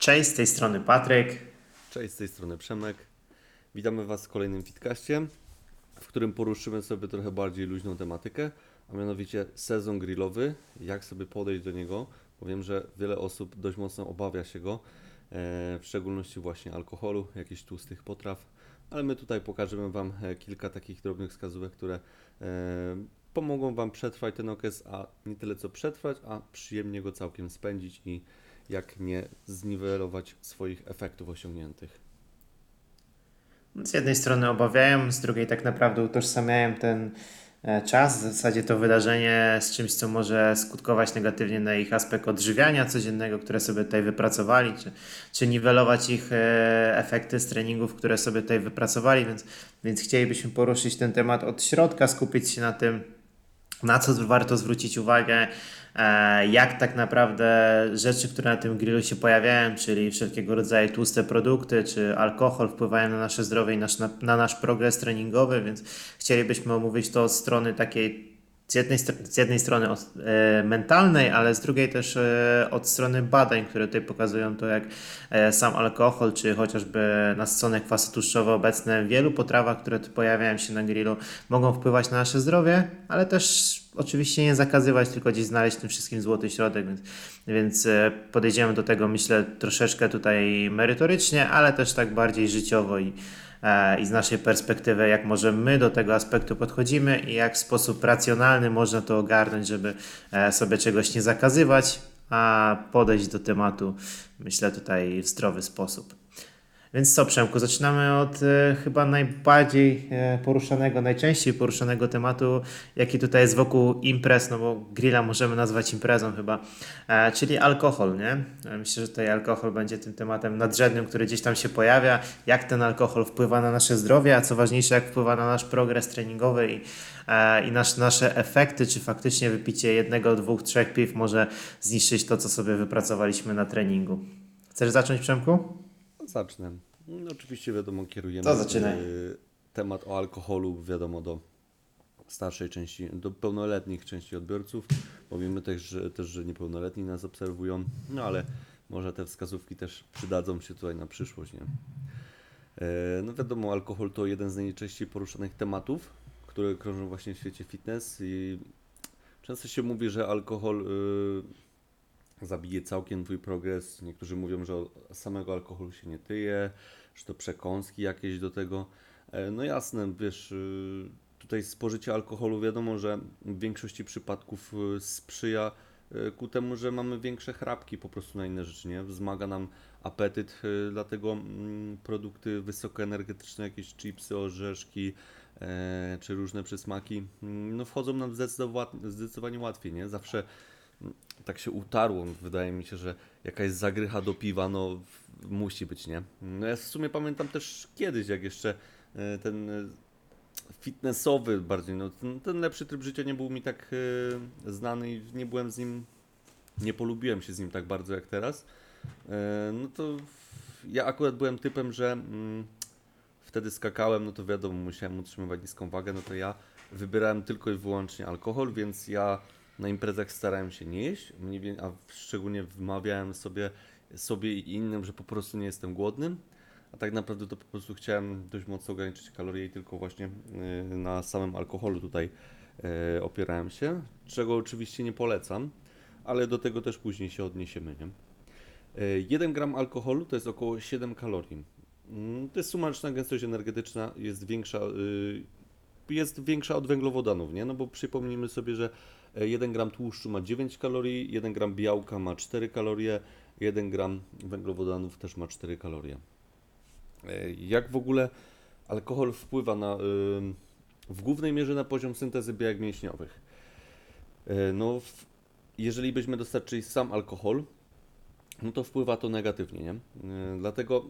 Cześć, z tej strony Patryk. Cześć, z tej strony Przemek. Witamy Was w kolejnym Fitkaście, w którym poruszymy sobie trochę bardziej luźną tematykę, a mianowicie sezon grillowy, jak sobie podejść do niego, bo wiem, że wiele osób dość mocno obawia się go, e, w szczególności właśnie alkoholu, jakichś tłustych potraw, ale my tutaj pokażemy Wam e, kilka takich drobnych wskazówek, które e, pomogą Wam przetrwać ten okres, a nie tyle co przetrwać, a przyjemnie go całkiem spędzić i jak nie zniwelować swoich efektów osiągniętych. Z jednej strony obawiają, z drugiej tak naprawdę utożsamiają ten e, czas, w zasadzie to wydarzenie z czymś, co może skutkować negatywnie na ich aspekt odżywiania codziennego, które sobie tutaj wypracowali, czy, czy niwelować ich e, efekty z treningów, które sobie tutaj wypracowali, więc, więc chcielibyśmy poruszyć ten temat od środka, skupić się na tym, na co warto zwrócić uwagę, jak tak naprawdę rzeczy, które na tym grillu się pojawiają, czyli wszelkiego rodzaju tłuste produkty, czy alkohol wpływają na nasze zdrowie i nasz, na, na nasz progres treningowy, więc chcielibyśmy omówić to od strony takiej z jednej, z jednej strony od, e, mentalnej, ale z drugiej też e, od strony badań, które tutaj pokazują to, jak e, sam alkohol, czy chociażby nasycone kwasy tłuszczowe obecne w wielu potrawach, które tu pojawiają się na grillu, mogą wpływać na nasze zdrowie, ale też oczywiście nie zakazywać, tylko gdzieś znaleźć tym wszystkim złoty środek, więc, więc podejdziemy do tego myślę troszeczkę tutaj merytorycznie, ale też tak bardziej życiowo i i z naszej perspektywy, jak może my do tego aspektu podchodzimy i jak w sposób racjonalny można to ogarnąć, żeby e, sobie czegoś nie zakazywać, a podejść do tematu, myślę, tutaj w zdrowy sposób. Więc co, Przemku, zaczynamy od e, chyba najbardziej e, poruszanego, najczęściej poruszanego tematu, jaki tutaj jest wokół imprez, no bo grilla możemy nazwać imprezą chyba, e, czyli alkohol, nie? E, Myślę, że tutaj alkohol będzie tym tematem nadrzędnym, który gdzieś tam się pojawia, jak ten alkohol wpływa na nasze zdrowie, a co ważniejsze, jak wpływa na nasz progres treningowy i, e, i nasz, nasze efekty, czy faktycznie wypicie jednego, dwóch, trzech piw może zniszczyć to, co sobie wypracowaliśmy na treningu. Chcesz zacząć, Przemku? Zacznę. No, oczywiście wiadomo, kierujemy To zaczynaj. y, temat o alkoholu, wiadomo, do starszej części, do pełnoletnich części odbiorców, bo wiemy też, że, też, że niepełnoletni nas obserwują, no ale może te wskazówki też przydadzą się tutaj na przyszłość, nie? E, No wiadomo, alkohol to jeden z najczęściej poruszanych tematów, które krążą właśnie w świecie fitness i często się mówi, że alkohol y, zabije całkiem twój progres. Niektórzy mówią, że samego alkoholu się nie tyje, że to przekąski jakieś do tego. E, No jasne, wiesz, y, tutaj spożycie alkoholu wiadomo, że w większości przypadków y, sprzyja y, ku temu, że mamy większe chrapki po prostu na inne rzeczy, nie? Wzmaga nam apetyt, dlatego mm, produkty wysokoenergetyczne, jakieś chipsy, orzeszki, e, czy różne przysmaki, mm, no wchodzą nam zdecydowa- zdecydowanie łatwiej, nie? Zawsze tak się utarło, wydaje mi się, że jakaś zagrycha do piwa, no musi być, nie? No ja w sumie pamiętam też kiedyś, jak jeszcze e, ten e, fitnessowy bardziej, no ten, lepszy tryb życia nie był mi tak e, znany i nie byłem z nim, nie polubiłem się z nim tak bardzo jak teraz. No to ja akurat byłem typem, że mm, wtedy skakałem, no to wiadomo, musiałem utrzymywać niską wagę, no to ja wybierałem tylko i wyłącznie alkohol, więc ja na imprezach starałem się nie jeść, a szczególnie wmawiałem sobie, sobie i innym, że po prostu nie jestem głodnym, a tak naprawdę to po prostu chciałem dość mocno ograniczyć kalorie i tylko właśnie y, na samym alkoholu tutaj y, opierałem się, czego oczywiście nie polecam, ale do tego też później się odniesiemy, nie? Y, 1 gram alkoholu to jest około 7 kalorii. Mm, To jest sumaryczna gęstość energetyczna, jest większa, y, jest większa od węglowodanów, nie? No bo przypomnijmy sobie, że 1 gram tłuszczu ma 9 kalorii, 1 gram białka ma 4 kalorie, 1 gram węglowodanów też ma 4 kalorie. E, Jak w ogóle alkohol wpływa na, y, w głównej mierze na poziom syntezy białek mięśniowych? E, No, jeżeli byśmy dostarczyli sam alkohol, no to wpływa to negatywnie, nie? E, Dlatego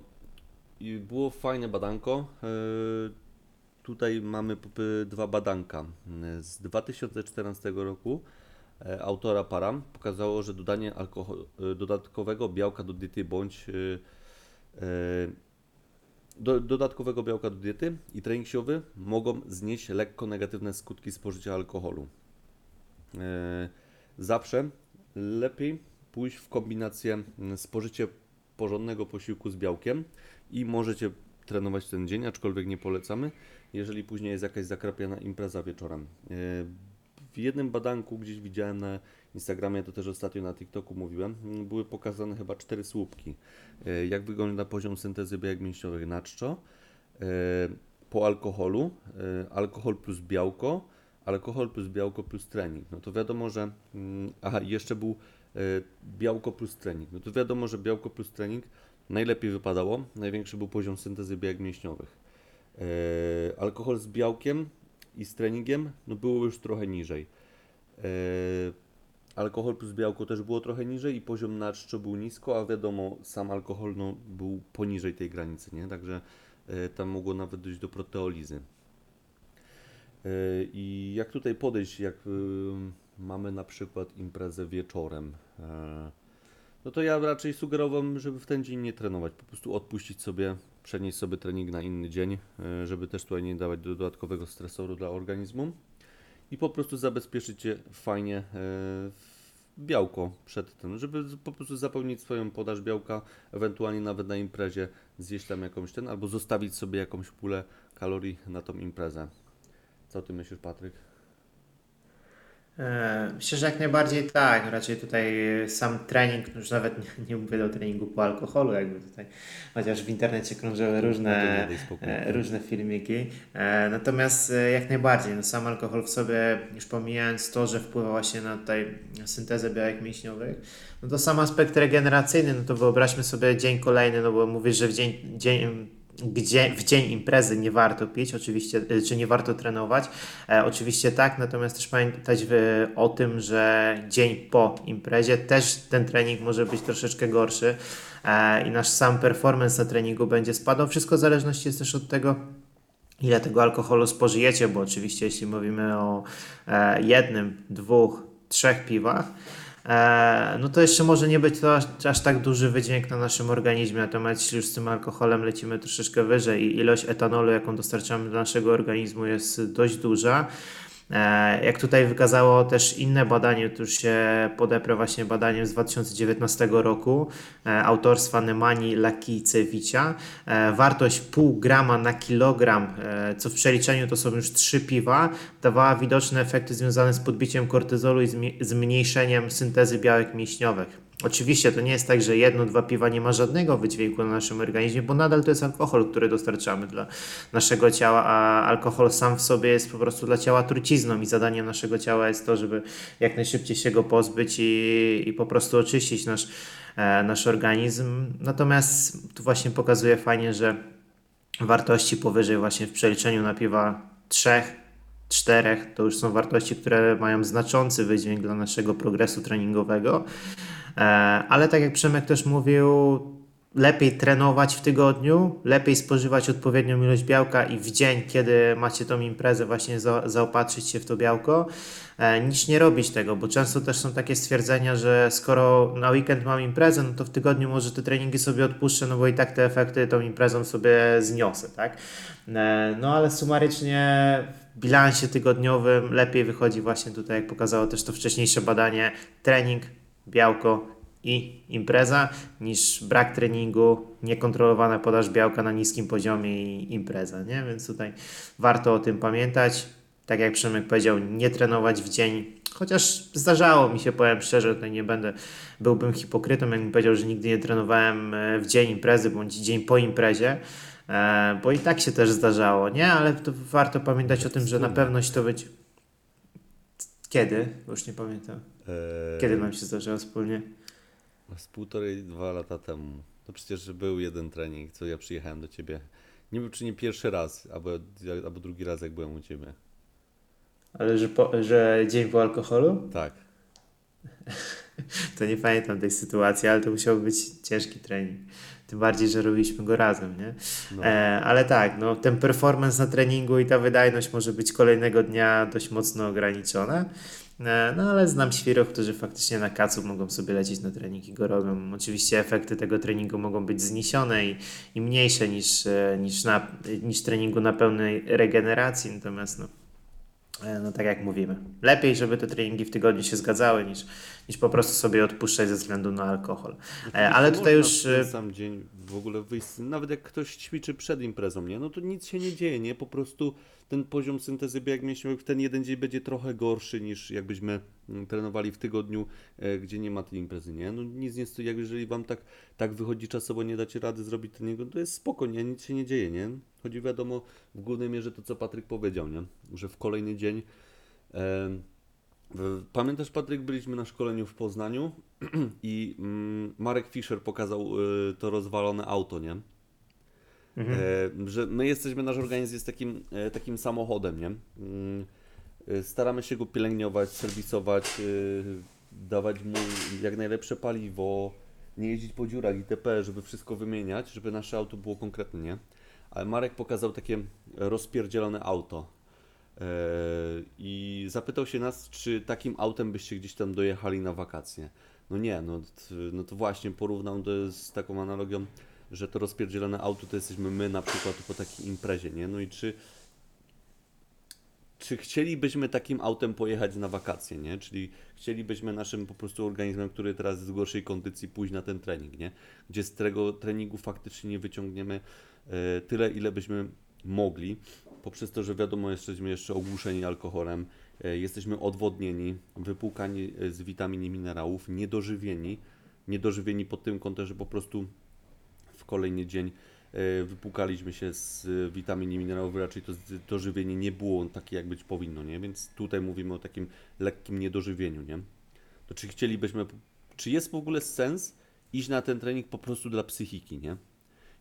było fajne badanko. Tutaj mamy dwa badanka z 2014 roku. e, Autora Param pokazało, że dodanie e, dodatkowego białka do diety bądź e, do, dodatkowego białka do diety i trening mogą znieść lekko negatywne skutki spożycia alkoholu. Zawsze lepiej pójść w kombinację spożycie porządnego posiłku z białkiem i możecie trenować ten dzień, aczkolwiek nie polecamy, jeżeli później jest jakaś zakrapiana impreza wieczorem. E, W jednym badanku gdzieś widziałem na Instagramie, to też ostatnio na TikToku mówiłem, m, były pokazane chyba cztery słupki. E, Jak wygląda poziom syntezy białek mięśniowych na czczo, e, po alkoholu, alkohol plus białko, alkohol plus białko plus trening. No to wiadomo, że. mm, Aha, jeszcze był białko plus trening. No to wiadomo, że białko plus trening najlepiej wypadało. Największy był poziom syntezy białek mięśniowych. E, alkohol z białkiem i z treningiem no było już trochę niżej. E, alkohol plus białko też było trochę niżej i poziom na czczo był nisko, a wiadomo, sam alkohol no, był poniżej tej granicy, nie? Także e, tam mogło nawet dojść do proteolizy. I jak tutaj podejść, jak y, mamy na przykład imprezę wieczorem, no to ja raczej sugerowałbym, żeby w ten dzień nie trenować, po prostu odpuścić sobie, przenieść sobie trening na inny dzień, e, żeby też tutaj nie dawać dodatkowego stresoru dla organizmu i po prostu zabezpieczyć się fajnie e, białko przed tym, żeby po prostu zapełnić swoją podaż białka, ewentualnie nawet na imprezie zjeść tam jakąś ten, albo zostawić sobie jakąś pulę kalorii na tą imprezę. Co ty myślisz, Patryk? E, Myślę, że jak najbardziej tak. Raczej tutaj sam trening, już nawet nie, nie mówię o treningu po alkoholu, jakby tutaj, chociaż w internecie krążyły No różne, e, różne filmiki. E, Natomiast jak najbardziej, no sam alkohol w sobie, już pomijając to, że wpływa właśnie na tutaj syntezę białek mięśniowych, no to sam aspekt regeneracyjny, no to wyobraźmy sobie dzień kolejny, no bo mówisz, że w dzień, dzień gdzie w dzień imprezy nie warto pić, oczywiście, y, czy nie warto trenować. E, oczywiście tak, natomiast też pamiętać w, o tym, że dzień po imprezie też ten trening może być troszeczkę gorszy e, i nasz sam performance na treningu będzie spadał. Wszystko w zależności jest też od tego, ile tego alkoholu spożyjecie, bo oczywiście jeśli mówimy o e, jednym, dwóch, trzech piwach, no to jeszcze może nie być to aż, aż tak duży wydźwięk na naszym organizmie, natomiast jeśli już z tym alkoholem lecimy troszeczkę wyżej i ilość etanolu, jaką dostarczamy do naszego organizmu jest dość duża, E, Jak tutaj wykazało też inne badanie, to już się podeprę właśnie badaniem z 2019 roku e, autorstwa Nemani Lakijcewicza. E, Wartość pół grama na kilogram, e, co w przeliczeniu to są już trzy piwa, dawała widoczne efekty związane z podbiciem kortyzolu i zmniejszeniem syntezy białek mięśniowych. Oczywiście to nie jest tak, że jedno, dwa piwa nie ma żadnego wydźwięku na naszym organizmie, bo nadal to jest alkohol, który dostarczamy dla naszego ciała, a alkohol sam w sobie jest po prostu dla ciała trucizną i zadaniem naszego ciała jest to, żeby jak najszybciej się go pozbyć i, i po prostu oczyścić nasz, e, nasz organizm. Natomiast tu właśnie pokazuje fajnie, że wartości powyżej właśnie w przeliczeniu na piwa trzech, czterech, to już są wartości, które mają znaczący wydźwięk dla naszego progresu treningowego. E, Ale tak jak Przemek też mówił, lepiej trenować w tygodniu, lepiej spożywać odpowiednią ilość białka i w dzień, kiedy macie tą imprezę, właśnie za, zaopatrzyć się w to białko, e, niż nie robić tego, bo często też są takie stwierdzenia, że skoro na weekend mam imprezę, no to w tygodniu może te treningi sobie odpuszczę, no bo i tak te efekty tą imprezą sobie zniosę, tak? E, No ale sumarycznie w bilansie tygodniowym lepiej wychodzi właśnie tutaj, jak pokazało też to wcześniejsze badanie, trening, białko i impreza, niż brak treningu, niekontrolowana podaż białka na niskim poziomie i impreza, nie? Więc tutaj warto o tym pamiętać. Tak jak Przemek powiedział, nie trenować w dzień, chociaż zdarzało mi się, powiem szczerze, tutaj nie będę, byłbym hipokrytą, jakbym powiedział, że nigdy nie trenowałem e, w dzień imprezy bądź dzień po imprezie, e, bo i tak się też zdarzało, nie? Ale to warto pamiętać o tym, że na pewno się to być. Kiedy? Bo Już nie pamiętam. Eee, Kiedy nam się zdarzyło wspólnie? Z półtorej, dwa lata temu. To przecież był jeden trening, co ja przyjechałem do ciebie. Nie wiem, czy nie pierwszy raz, albo, albo drugi raz, jak byłem u ciebie. Ale że, po, że dzień po alkoholu? Tak. To nie pamiętam tej sytuacji, ale to musiał być ciężki trening. Tym bardziej, że robiliśmy go razem, nie? No. E, ale tak, no, ten performance na treningu i ta wydajność może być kolejnego dnia dość mocno ograniczona. E, no ale znam świrów, którzy faktycznie na kacu mogą sobie lecieć na trening i go robią. Oczywiście efekty tego treningu mogą być zniesione i, i mniejsze niż, e, niż, na, niż treningu na pełnej regeneracji, natomiast no, E, No tak jak mówimy. Lepiej, żeby te treningi w tygodniu się zgadzały, niż, niż po prostu sobie odpuszczać ze względu na alkohol. Ale tutaj już... sam dzień w ogóle wyjść, nawet jak ktoś ćwiczy przed imprezą, nie? No to nic się nie dzieje, nie? Po prostu ten poziom syntezy bieg mięśniowych w ten jeden dzień będzie trochę gorszy niż jakbyśmy mm, trenowali w tygodniu, e, gdzie nie ma tej imprezy, nie? No nic nie stoi, jeżeli wam tak, tak wychodzi czasowo, nie dacie rady zrobić treningu, to jest spoko, nie? Nic się nie dzieje, nie? Chodzi wiadomo w głównej mierze to, co Patryk powiedział, nie? Że w kolejny dzień w- Pamiętasz, Patryk, byliśmy na szkoleniu w Poznaniu i mm, Marek Fischer pokazał y, to rozwalone auto, nie? E, że my jesteśmy, nasz organizm jest takim, e, takim samochodem, nie? Mm, e, staramy się go pielęgnować, serwisować, y, dawać mu jak najlepsze paliwo, nie jeździć po dziurach itp., żeby wszystko wymieniać, żeby nasze auto było konkretne, nie? Ale Marek pokazał takie rozpierdzielone auto. E, I zapytał się nas, czy takim autem byście gdzieś tam dojechali na wakacje. No nie, no, no to właśnie porównał to z taką analogią, że to rozpierdzielone auto to jesteśmy my na przykład po takiej imprezie, nie? No i czy, czy chcielibyśmy takim autem pojechać na wakacje, nie? Czyli chcielibyśmy naszym po prostu organizmem, który teraz jest w gorszej kondycji, pójść na ten trening, nie? Gdzie z tego treningu faktycznie nie wyciągniemy e, tyle, ile byśmy mogli, poprzez to, że wiadomo, jesteśmy jeszcze ogłuszeni alkoholem, e, jesteśmy odwodnieni, wypłukani e, z witamin i minerałów, niedożywieni, niedożywieni pod tym kątem, że po prostu w kolejny dzień e, wypłukaliśmy się z witamin i minerałów, raczej to, z- to żywienie nie było takie, jak być powinno, nie? Więc tutaj mówimy o takim lekkim niedożywieniu, nie? To czy chcielibyśmy, czy jest w ogóle sens iść na ten trening po prostu dla psychiki, nie?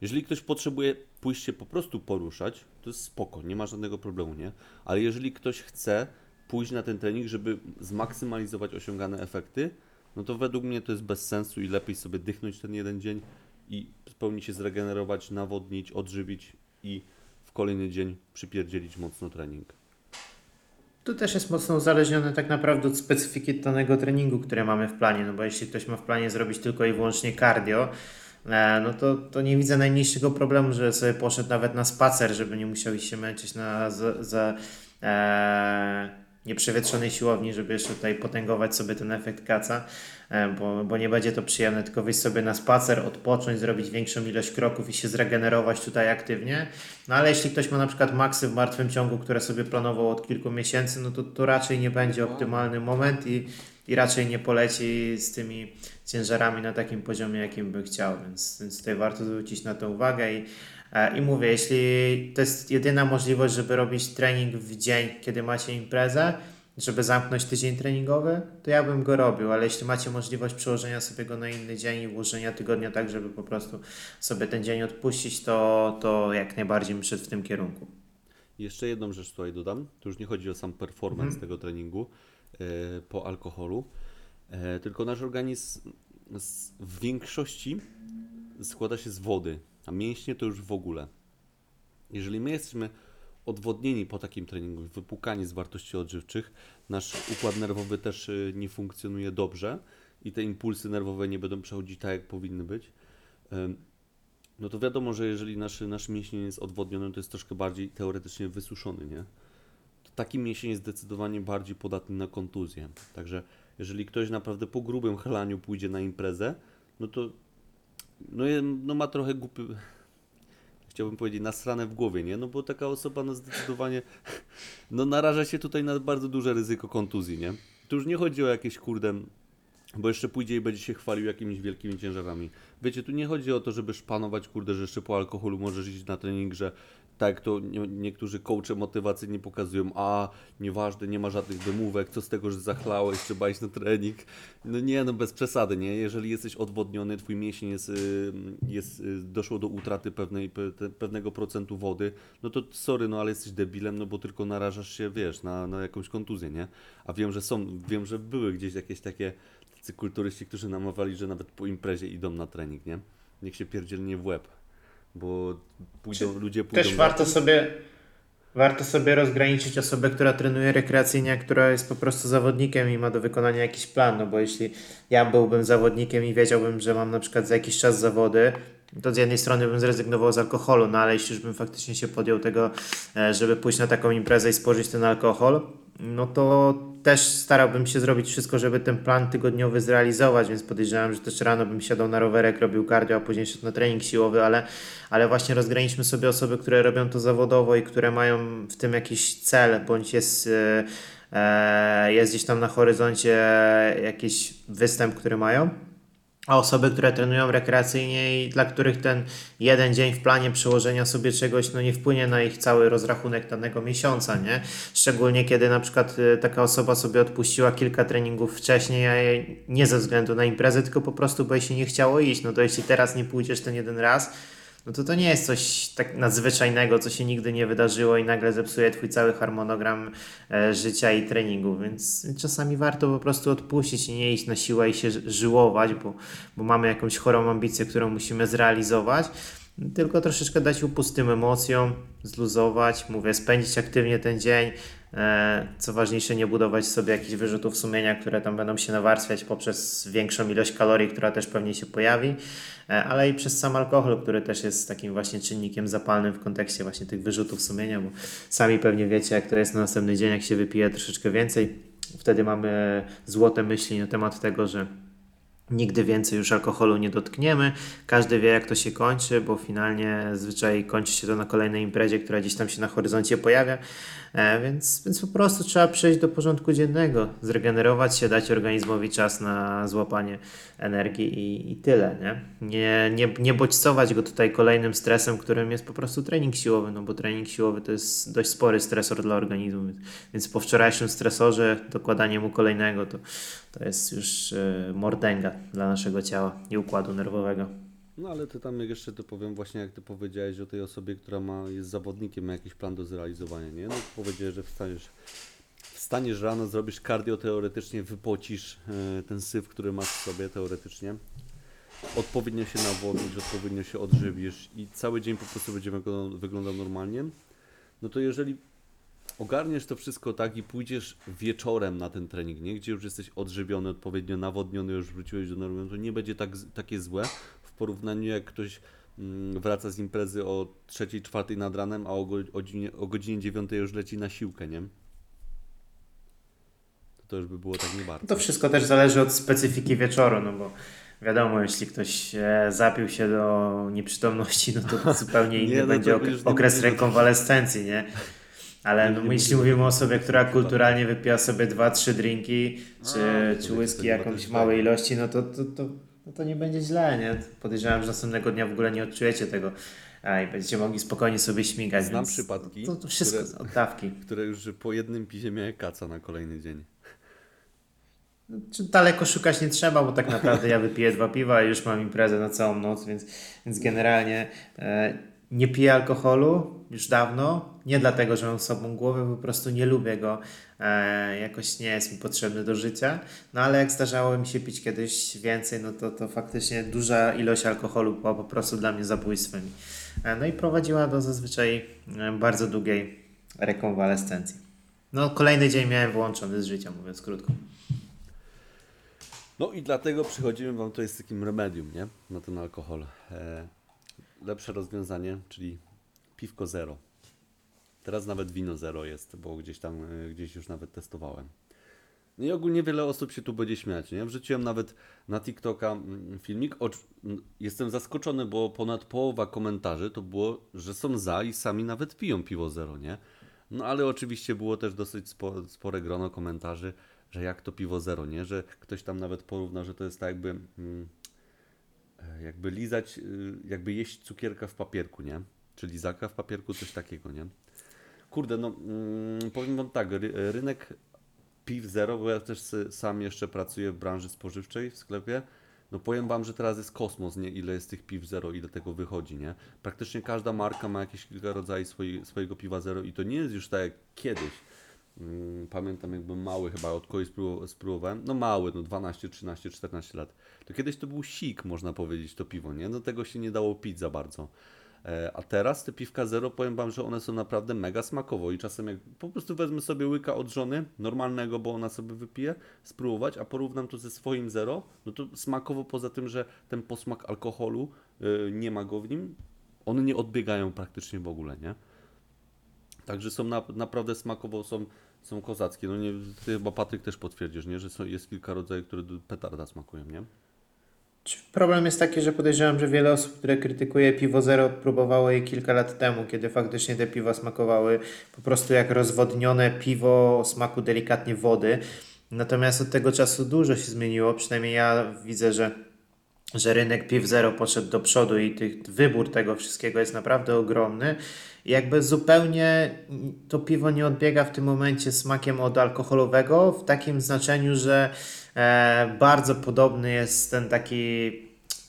Jeżeli ktoś potrzebuje pójść się po prostu poruszać, to jest spoko, nie ma żadnego problemu, nie? Ale jeżeli ktoś chce pójść na ten trening, żeby zmaksymalizować osiągane efekty, no to według mnie to jest bez sensu i lepiej sobie dychnąć ten jeden dzień i w pełni się zregenerować, nawodnić, odżywić i w kolejny dzień przypierdzielić mocno trening. Tu też jest mocno uzależnione tak naprawdę od specyfiki danego treningu, które mamy w planie, no bo jeśli ktoś ma w planie zrobić tylko i wyłącznie cardio, no to, to nie widzę najmniejszego problemu, że sobie poszedł nawet na spacer, żeby nie musiał iść się męczyć na za, za e, nieprzewietrzonej siłowni, żeby jeszcze tutaj potęgować sobie ten efekt kaca, e, bo, bo nie będzie to przyjemne, tylko wyjść sobie na spacer, odpocząć, zrobić większą ilość kroków i się zregenerować tutaj aktywnie. No ale jeśli ktoś ma na przykład maksy w martwym ciągu, które sobie planował od kilku miesięcy, no to, to raczej nie będzie optymalny moment i, i raczej nie poleci z tymi ciężarami na takim poziomie, jakim by chciał, więc, więc tutaj warto zwrócić na to uwagę i, e, i mówię, jeśli to jest jedyna możliwość, żeby robić trening w dzień, kiedy macie imprezę, żeby zamknąć tydzień treningowy, to ja bym go robił, ale jeśli macie możliwość przełożenia sobie go na inny dzień i ułożenia tygodnia tak, żeby po prostu sobie ten dzień odpuścić, to, to jak najbardziej bym szedł w tym kierunku. Jeszcze jedną rzecz tutaj dodam. To już nie chodzi o sam performance tego treningu po alkoholu, e, tylko nasz organizm w większości składa się z wody, a mięśnie to już w ogóle. Jeżeli my jesteśmy odwodnieni po takim treningu, wypłukani z wartości odżywczych, nasz układ nerwowy też y, nie funkcjonuje dobrze i te impulsy nerwowe nie będą przechodzić tak, jak powinny być. No to wiadomo, że jeżeli nasz, nasz mięsień jest odwodniony, to jest troszkę bardziej teoretycznie wysuszony, nie? Taki mięsień jest zdecydowanie bardziej podatny na kontuzję. Także jeżeli ktoś naprawdę po grubym chlaniu pójdzie na imprezę, no to no, no ma trochę głupy, chciałbym powiedzieć, nasrane w głowie, nie? No bo taka osoba no zdecydowanie no naraża się tutaj na bardzo duże ryzyko kontuzji, nie? Tu już nie chodzi o jakieś kurde, bo jeszcze pójdzie i będzie się chwalił jakimiś wielkimi ciężarami. Wiecie, tu nie chodzi o to, żeby szpanować, kurde, że jeszcze po alkoholu możesz iść na trening, że tak to nie, niektórzy coache motywacyjnie pokazują, a nieważne, nie ma żadnych wymówek, co z tego, że zachlałeś, trzeba iść na trening. No nie, no bez przesady, nie? Jeżeli jesteś odwodniony, twój mięsień jest, y, jest y, doszło do utraty pewnej, pewnego procentu wody, no to sorry, no ale jesteś debilem, no bo tylko narażasz się, wiesz, na, na jakąś kontuzję, nie? A wiem, że są, wiem, że były gdzieś jakieś takie tacy kulturyści, którzy namawiali, że nawet po imprezie idą na trening, nie? Niech się pierdzielnie w łeb, bo pójdą, ludzie pójdą... Też na- warto sobie, warto sobie rozgraniczyć osobę, która trenuje rekreacyjnie, która jest po prostu zawodnikiem i ma do wykonania jakiś plan, no bo jeśli ja byłbym zawodnikiem i wiedziałbym, że mam na przykład za jakiś czas zawody, to z jednej strony bym zrezygnował z alkoholu, no ale jeśli już bym faktycznie się podjął tego, e, żeby pójść na taką imprezę i spożyć ten alkohol, no to też starałbym się zrobić wszystko, żeby ten plan tygodniowy zrealizować, więc podejrzewam, że też rano bym siadał na rowerek, robił cardio, a później szedł na trening siłowy, ale, ale właśnie rozgraniczmy sobie osoby, które robią to zawodowo i które mają w tym jakiś cel, bądź jest, e, e, jest gdzieś tam na horyzoncie jakiś występ, który mają. A osoby, które trenują rekreacyjnie i dla których ten jeden dzień w planie przełożenia sobie czegoś no nie wpłynie na ich cały rozrachunek danego miesiąca, nie? Szczególnie kiedy na przykład y, taka osoba sobie odpuściła kilka treningów wcześniej, a nie ze względu na imprezę, tylko po prostu, bo jej się nie chciało iść. No to jeśli teraz nie pójdziesz ten jeden raz, no to to nie jest coś tak nadzwyczajnego, co się nigdy nie wydarzyło i nagle zepsuje twój cały harmonogram e, życia i treningu, więc czasami warto po prostu odpuścić i nie iść na siłę i się żyłować, bo, bo mamy jakąś chorą ambicję, którą musimy zrealizować, tylko troszeczkę dać upust tym emocjom, zluzować, mówię, spędzić aktywnie ten dzień, co ważniejsze, nie budować sobie jakichś wyrzutów sumienia, które tam będą się nawarstwiać poprzez większą ilość kalorii, która też pewnie się pojawi, e, ale i przez sam alkohol, który też jest takim właśnie czynnikiem zapalnym w kontekście właśnie tych wyrzutów sumienia, bo sami pewnie wiecie, jak to jest na następny dzień, jak się wypije troszeczkę więcej, wtedy mamy złote myśli na temat tego, że Nigdy więcej już alkoholu nie dotkniemy. Każdy wie, jak to się kończy, bo finalnie zwyczaj kończy się to na kolejnej imprezie, która gdzieś tam się na horyzoncie pojawia. E, więc, więc po prostu trzeba przejść do porządku dziennego, zregenerować się, dać organizmowi czas na złapanie energii i, i tyle. Nie? Nie, nie, nie bodźcować go tutaj kolejnym stresem, którym jest po prostu trening siłowy, no bo trening siłowy to jest dość spory stresor dla organizmu. Więc, po wczorajszym stresorze dokładanie mu kolejnego to, to jest już e, mordęga dla naszego ciała i układu nerwowego. No ale ty tam jeszcze to powiem właśnie jak ty powiedziałeś o tej osobie, która ma, jest zawodnikiem, ma jakiś plan do zrealizowania, nie? No powiedziałeś, że wstaniesz, wstaniesz rano, zrobisz cardio teoretycznie, wypocisz e, ten syf, który masz w sobie teoretycznie. Odpowiednio się nawodnisz, odpowiednio się odżywisz i cały dzień po prostu będzie wyglądał, normalnie. No to jeżeli ogarniesz to wszystko tak i pójdziesz wieczorem na ten trening, nie? gdzie już jesteś odżywiony, odpowiednio nawodniony, już wróciłeś do normy, no to nie będzie tak, takie złe porównaniu jak ktoś mm, wraca z imprezy o 3-4 nad ranem, a o, go, o, godzinie, o godzinie 9 już leci na siłkę, nie? To, już by było tak nie bardzo. To wszystko też zależy od specyfiki wieczoru, no bo wiadomo, jeśli ktoś e, zapił się do nieprzytomności, no to zupełnie inny Nie, no będzie ok- okres rekonwalescencji, nie? Ale no, jeśli mówimy- o osobie, która kulturalnie wypija sobie dwa, trzy drinki, czy, A, czy whisky jakąś małej tego. ilości, no to, to, to, no to nie będzie źle, nie? Podejrzewam, że następnego dnia w ogóle nie odczujecie tego a, i będziecie mogli spokojnie sobie śmigać. Znam więc przypadki, To, to wszystko które- oddawki. Które już po jednym pisie miały kaca na kolejny dzień. Czy daleko szukać nie trzeba, bo tak naprawdę ja wypiję dwa piwa i już mam imprezę na całą noc, więc, więc generalnie e, nie piję alkoholu już dawno. Nie dlatego, że mam sobą głowę, po prostu nie lubię go. E, jakoś nie jest mi potrzebny do życia. No ale jak zdarzało mi się pić kiedyś więcej, no to, to faktycznie duża ilość alkoholu była po prostu dla mnie zabójstwem. E, no i prowadziła do zazwyczaj e, bardzo długiej rekonwalescencji. No kolejny dzień miałem wyłączony z życia, mówiąc krótko. No i dlatego przychodzimy Wam tutaj z takim remedium, nie? Na ten alkohol. E, lepsze rozwiązanie, czyli piwko zero. Teraz nawet wino zero jest, bo gdzieś tam, e, gdzieś już nawet testowałem. No i ogólnie wiele osób się tu będzie śmiać, nie? Wrzuciłem nawet na TikToka mm, filmik. O, mm, jestem zaskoczony, bo ponad połowa komentarzy to było, że są za i sami nawet piją piwo zero, nie? No ale oczywiście było też dosyć spo, spore grono komentarzy, że jak to piwo zero, nie? Że ktoś tam nawet porównał, że to jest tak jakby, mm, e, jakby lizać, y, jakby jeść cukierka w papierku, nie? Czy lizaka w papierku, coś takiego, nie? Kurde, no mm, powiem wam tak, ry, rynek piw zero, bo ja też sam jeszcze pracuję w branży spożywczej w sklepie. No powiem wam, że teraz jest kosmos, nie? Ile jest tych piw zero, ile tego wychodzi, nie? Praktycznie każda marka ma jakieś kilka rodzajów swojego piwa zero i to nie jest już tak jak kiedyś. Mm, Pamiętam jakby mały chyba, od kogoś spró- spróbowałem, no mały, no 12, 13, 14 lat. To kiedyś to był sik, można powiedzieć, to piwo, nie? No tego się nie dało pić za bardzo. E, A teraz te piwka zero, powiem Wam, że one są naprawdę mega smakowo i czasem jak po prostu wezmę sobie łyka od żony, normalnego, bo ona sobie wypije, spróbować, a porównam to ze swoim zero, no to smakowo poza tym, że ten posmak alkoholu y, nie ma go w nim, one nie odbiegają praktycznie w ogóle, nie? Także są na, naprawdę smakowo, są, są kozackie. No nie, ty chyba Patryk też potwierdzisz, nie? Że są, jest kilka rodzajów, które petarda smakują, nie? Problem jest taki, że podejrzewam, że wiele osób, które krytykuje piwo zero, próbowało je kilka lat temu, kiedy faktycznie te piwa smakowały po prostu jak rozwodnione piwo o smaku delikatnie wody. Natomiast od tego czasu dużo się zmieniło, przynajmniej ja widzę, że, że rynek piw zero poszedł do przodu i tych, wybór tego wszystkiego jest naprawdę ogromny. Jakby zupełnie to piwo nie odbiega w tym momencie smakiem od alkoholowego, w takim znaczeniu, że bardzo podobny jest ten taki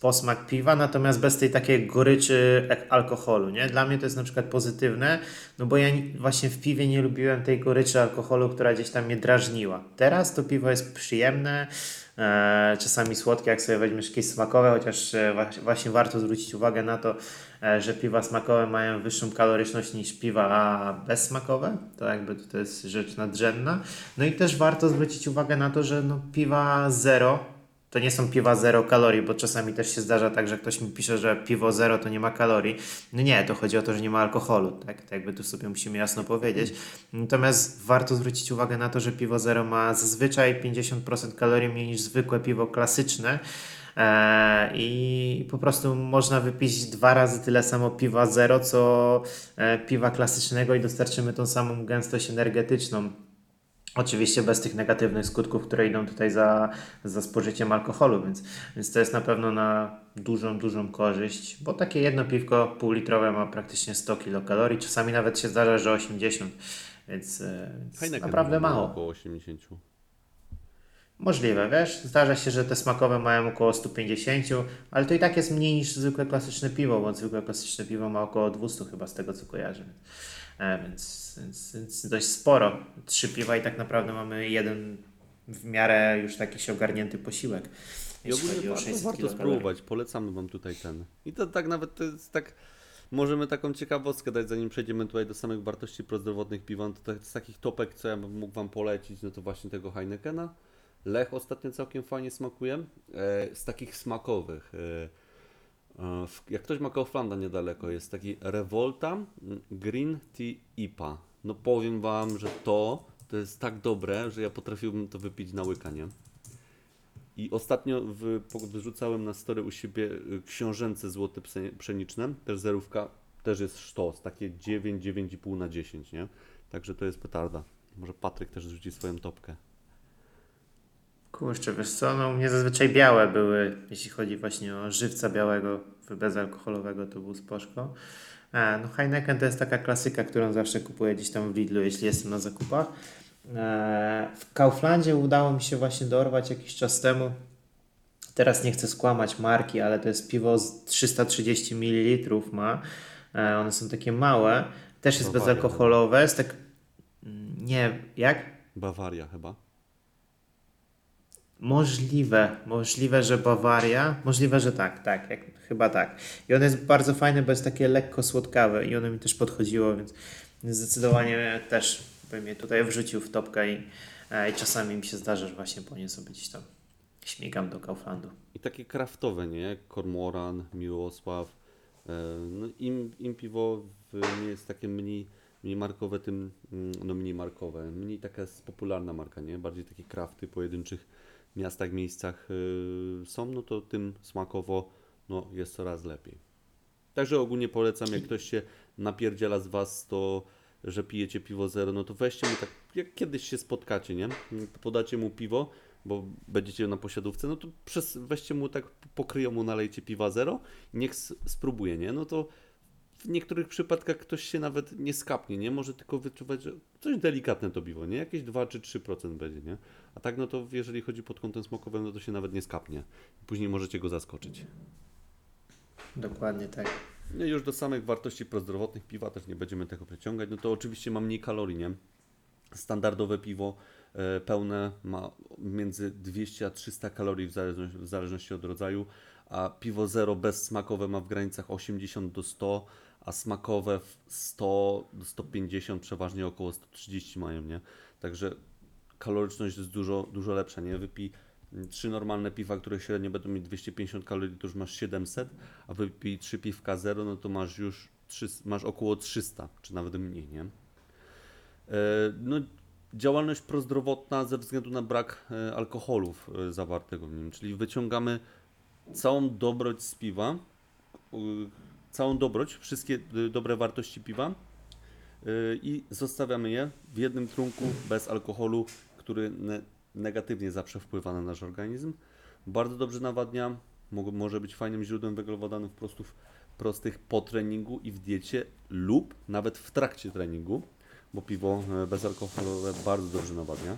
posmak piwa, natomiast bez tej takiej goryczy alkoholu, nie? Dla mnie to jest na przykład pozytywne, no bo ja ni- właśnie w piwie nie lubiłem tej goryczy alkoholu, która gdzieś tam mnie drażniła. Teraz to piwo jest przyjemne, e, czasami słodkie, jak sobie weźmiesz jakieś smakowe, chociaż e, właśnie warto zwrócić uwagę na to, e, że piwa smakowe mają wyższą kaloryczność niż piwa bezsmakowe, to jakby to jest rzecz nadrzędna. No i też warto zwrócić uwagę na to, że no, piwa zero to nie są piwa zero kalorii, bo czasami też się zdarza tak, że ktoś mi pisze, że piwo zero to nie ma kalorii. No nie, to chodzi o to, że nie ma alkoholu, tak? Tak jakby tu sobie musimy jasno powiedzieć. Natomiast warto zwrócić uwagę na to, że piwo zero ma zazwyczaj 50% kalorii mniej niż zwykłe piwo klasyczne. E, I po prostu można wypić dwa razy tyle samo piwa zero, co e, piwa klasycznego i dostarczymy tą samą gęstość energetyczną. Oczywiście bez tych negatywnych skutków, które idą tutaj za, za spożyciem alkoholu, więc, więc to jest na pewno na dużą, dużą korzyść, bo takie jedno piwko półlitrowe ma praktycznie 100 kilokalorii, czasami nawet się zdarza, że 80, więc, e, więc naprawdę mało. Około 80. Możliwe, wiesz, zdarza się, że te smakowe mają około 150, ale to i tak jest mniej niż zwykłe klasyczne piwo, bo zwykłe klasyczne piwo ma około 200 chyba z tego co kojarzę. E, więc, więc, więc dość sporo. Trzy piwa i tak naprawdę mamy jeden w miarę już taki ogarnięty posiłek. I ogólnie warto, 600 warto spróbować, polecamy Wam tutaj ten. I to tak nawet to jest tak, możemy taką ciekawostkę dać, zanim przejdziemy tutaj do samych wartości prozdrowotnych piwa, to tak, z takich topek, co ja bym mógł Wam polecić, no to właśnie tego Heinekena. Lech ostatnio całkiem fajnie smakuje. E, z takich smakowych, e, jak ktoś ma Kauflanda niedaleko, jest taki Revolta Green Tea IPA. No powiem Wam, że to, to jest tak dobre, że ja potrafiłbym to wypić na łykanie. I ostatnio w, wyrzucałem na story u siebie y, książęce złote pszeniczne, też zerówka, też jest sztos, takie 9, 9,5 na 10, nie? Także to jest petarda. Może Patryk też rzuci swoją topkę. Kurczę, wiesz co, no u mnie zazwyczaj białe były, jeśli chodzi właśnie o żywca białego bezalkoholowego, to był spoczko. E, no Heineken to jest taka klasyka, którą zawsze kupuję gdzieś tam w Lidlu, jeśli jestem na zakupach. E, w Kauflandzie udało mi się właśnie dorwać jakiś czas temu. Teraz nie chcę skłamać marki, ale to jest piwo z 330 ml ma. E, one są takie małe. Też jest Bawaria bezalkoholowe. Jest tak... Mm, Nie, jak? Bawaria chyba. Możliwe, możliwe, że Bawaria, możliwe, że tak, tak, jak, chyba tak. I ono jest bardzo fajne, bo jest takie lekko słodkawe i ono mi też podchodziło, więc zdecydowanie też bym je tutaj wrzucił w topkę i, e, i czasami mi się zdarza, że właśnie po nie sobie gdzieś tam śmigam do Kauflandu. I takie kraftowe, nie? Kormoran, Miłosław. E, No im, im piwo nie jest takie mniej, mniej markowe, tym mm, no mniej markowe. Mniej taka jest popularna marka, nie? Bardziej takie krafty pojedynczych miastach, miejscach y, są, no to tym smakowo no, jest coraz lepiej. Także ogólnie polecam, jak ktoś się napierdziela z Was, to że pijecie piwo zero, no to weźcie mu tak, jak kiedyś się spotkacie, nie? Podacie mu piwo, bo będziecie na posiadówce, no to przez, weźcie mu tak, pokryją mu, nalejcie piwa zero i niech spróbuje, nie? No to w niektórych przypadkach ktoś się nawet nie skapnie, nie? Może tylko wyczuwać, że coś delikatne to piwo, nie? Jakieś 2 czy 3% będzie, nie? A tak no to jeżeli chodzi pod kątem smokowym, no to się nawet nie skapnie. Później możecie go zaskoczyć. Dokładnie tak. No już do samych wartości prozdrowotnych piwa też nie będziemy tego przeciągać. No to oczywiście ma mniej kalorii, nie? Standardowe piwo e, pełne ma między 200 a 300 kalorii w zależności, w zależności od rodzaju, a piwo zero bezsmakowe ma w granicach 80 do 100, a smakowe w 100 do 150, przeważnie około 130 mają, nie? Także kaloryczność jest dużo, dużo lepsza, nie? Wypij mm, trzy normalne piwa, które średnio będą mieć 250 kalorii, to już masz 700, a wypij trzy piwka zero, no to masz już 300, masz około 300, czy nawet mniej, nie? E, No, działalność prozdrowotna ze względu na brak e, alkoholów e, zawartego w nim, czyli wyciągamy całą dobroć z piwa, całą dobroć, wszystkie y, dobre wartości piwa y, i zostawiamy je w jednym trunku bez alkoholu, który ne negatywnie zawsze wpływa na nasz organizm. Bardzo dobrze nawadnia, mo- może być fajnym źródłem węglowodanów prostów, prostych po treningu i w diecie lub nawet w trakcie treningu, bo piwo e, bezalkoholowe bardzo dobrze nawadnia.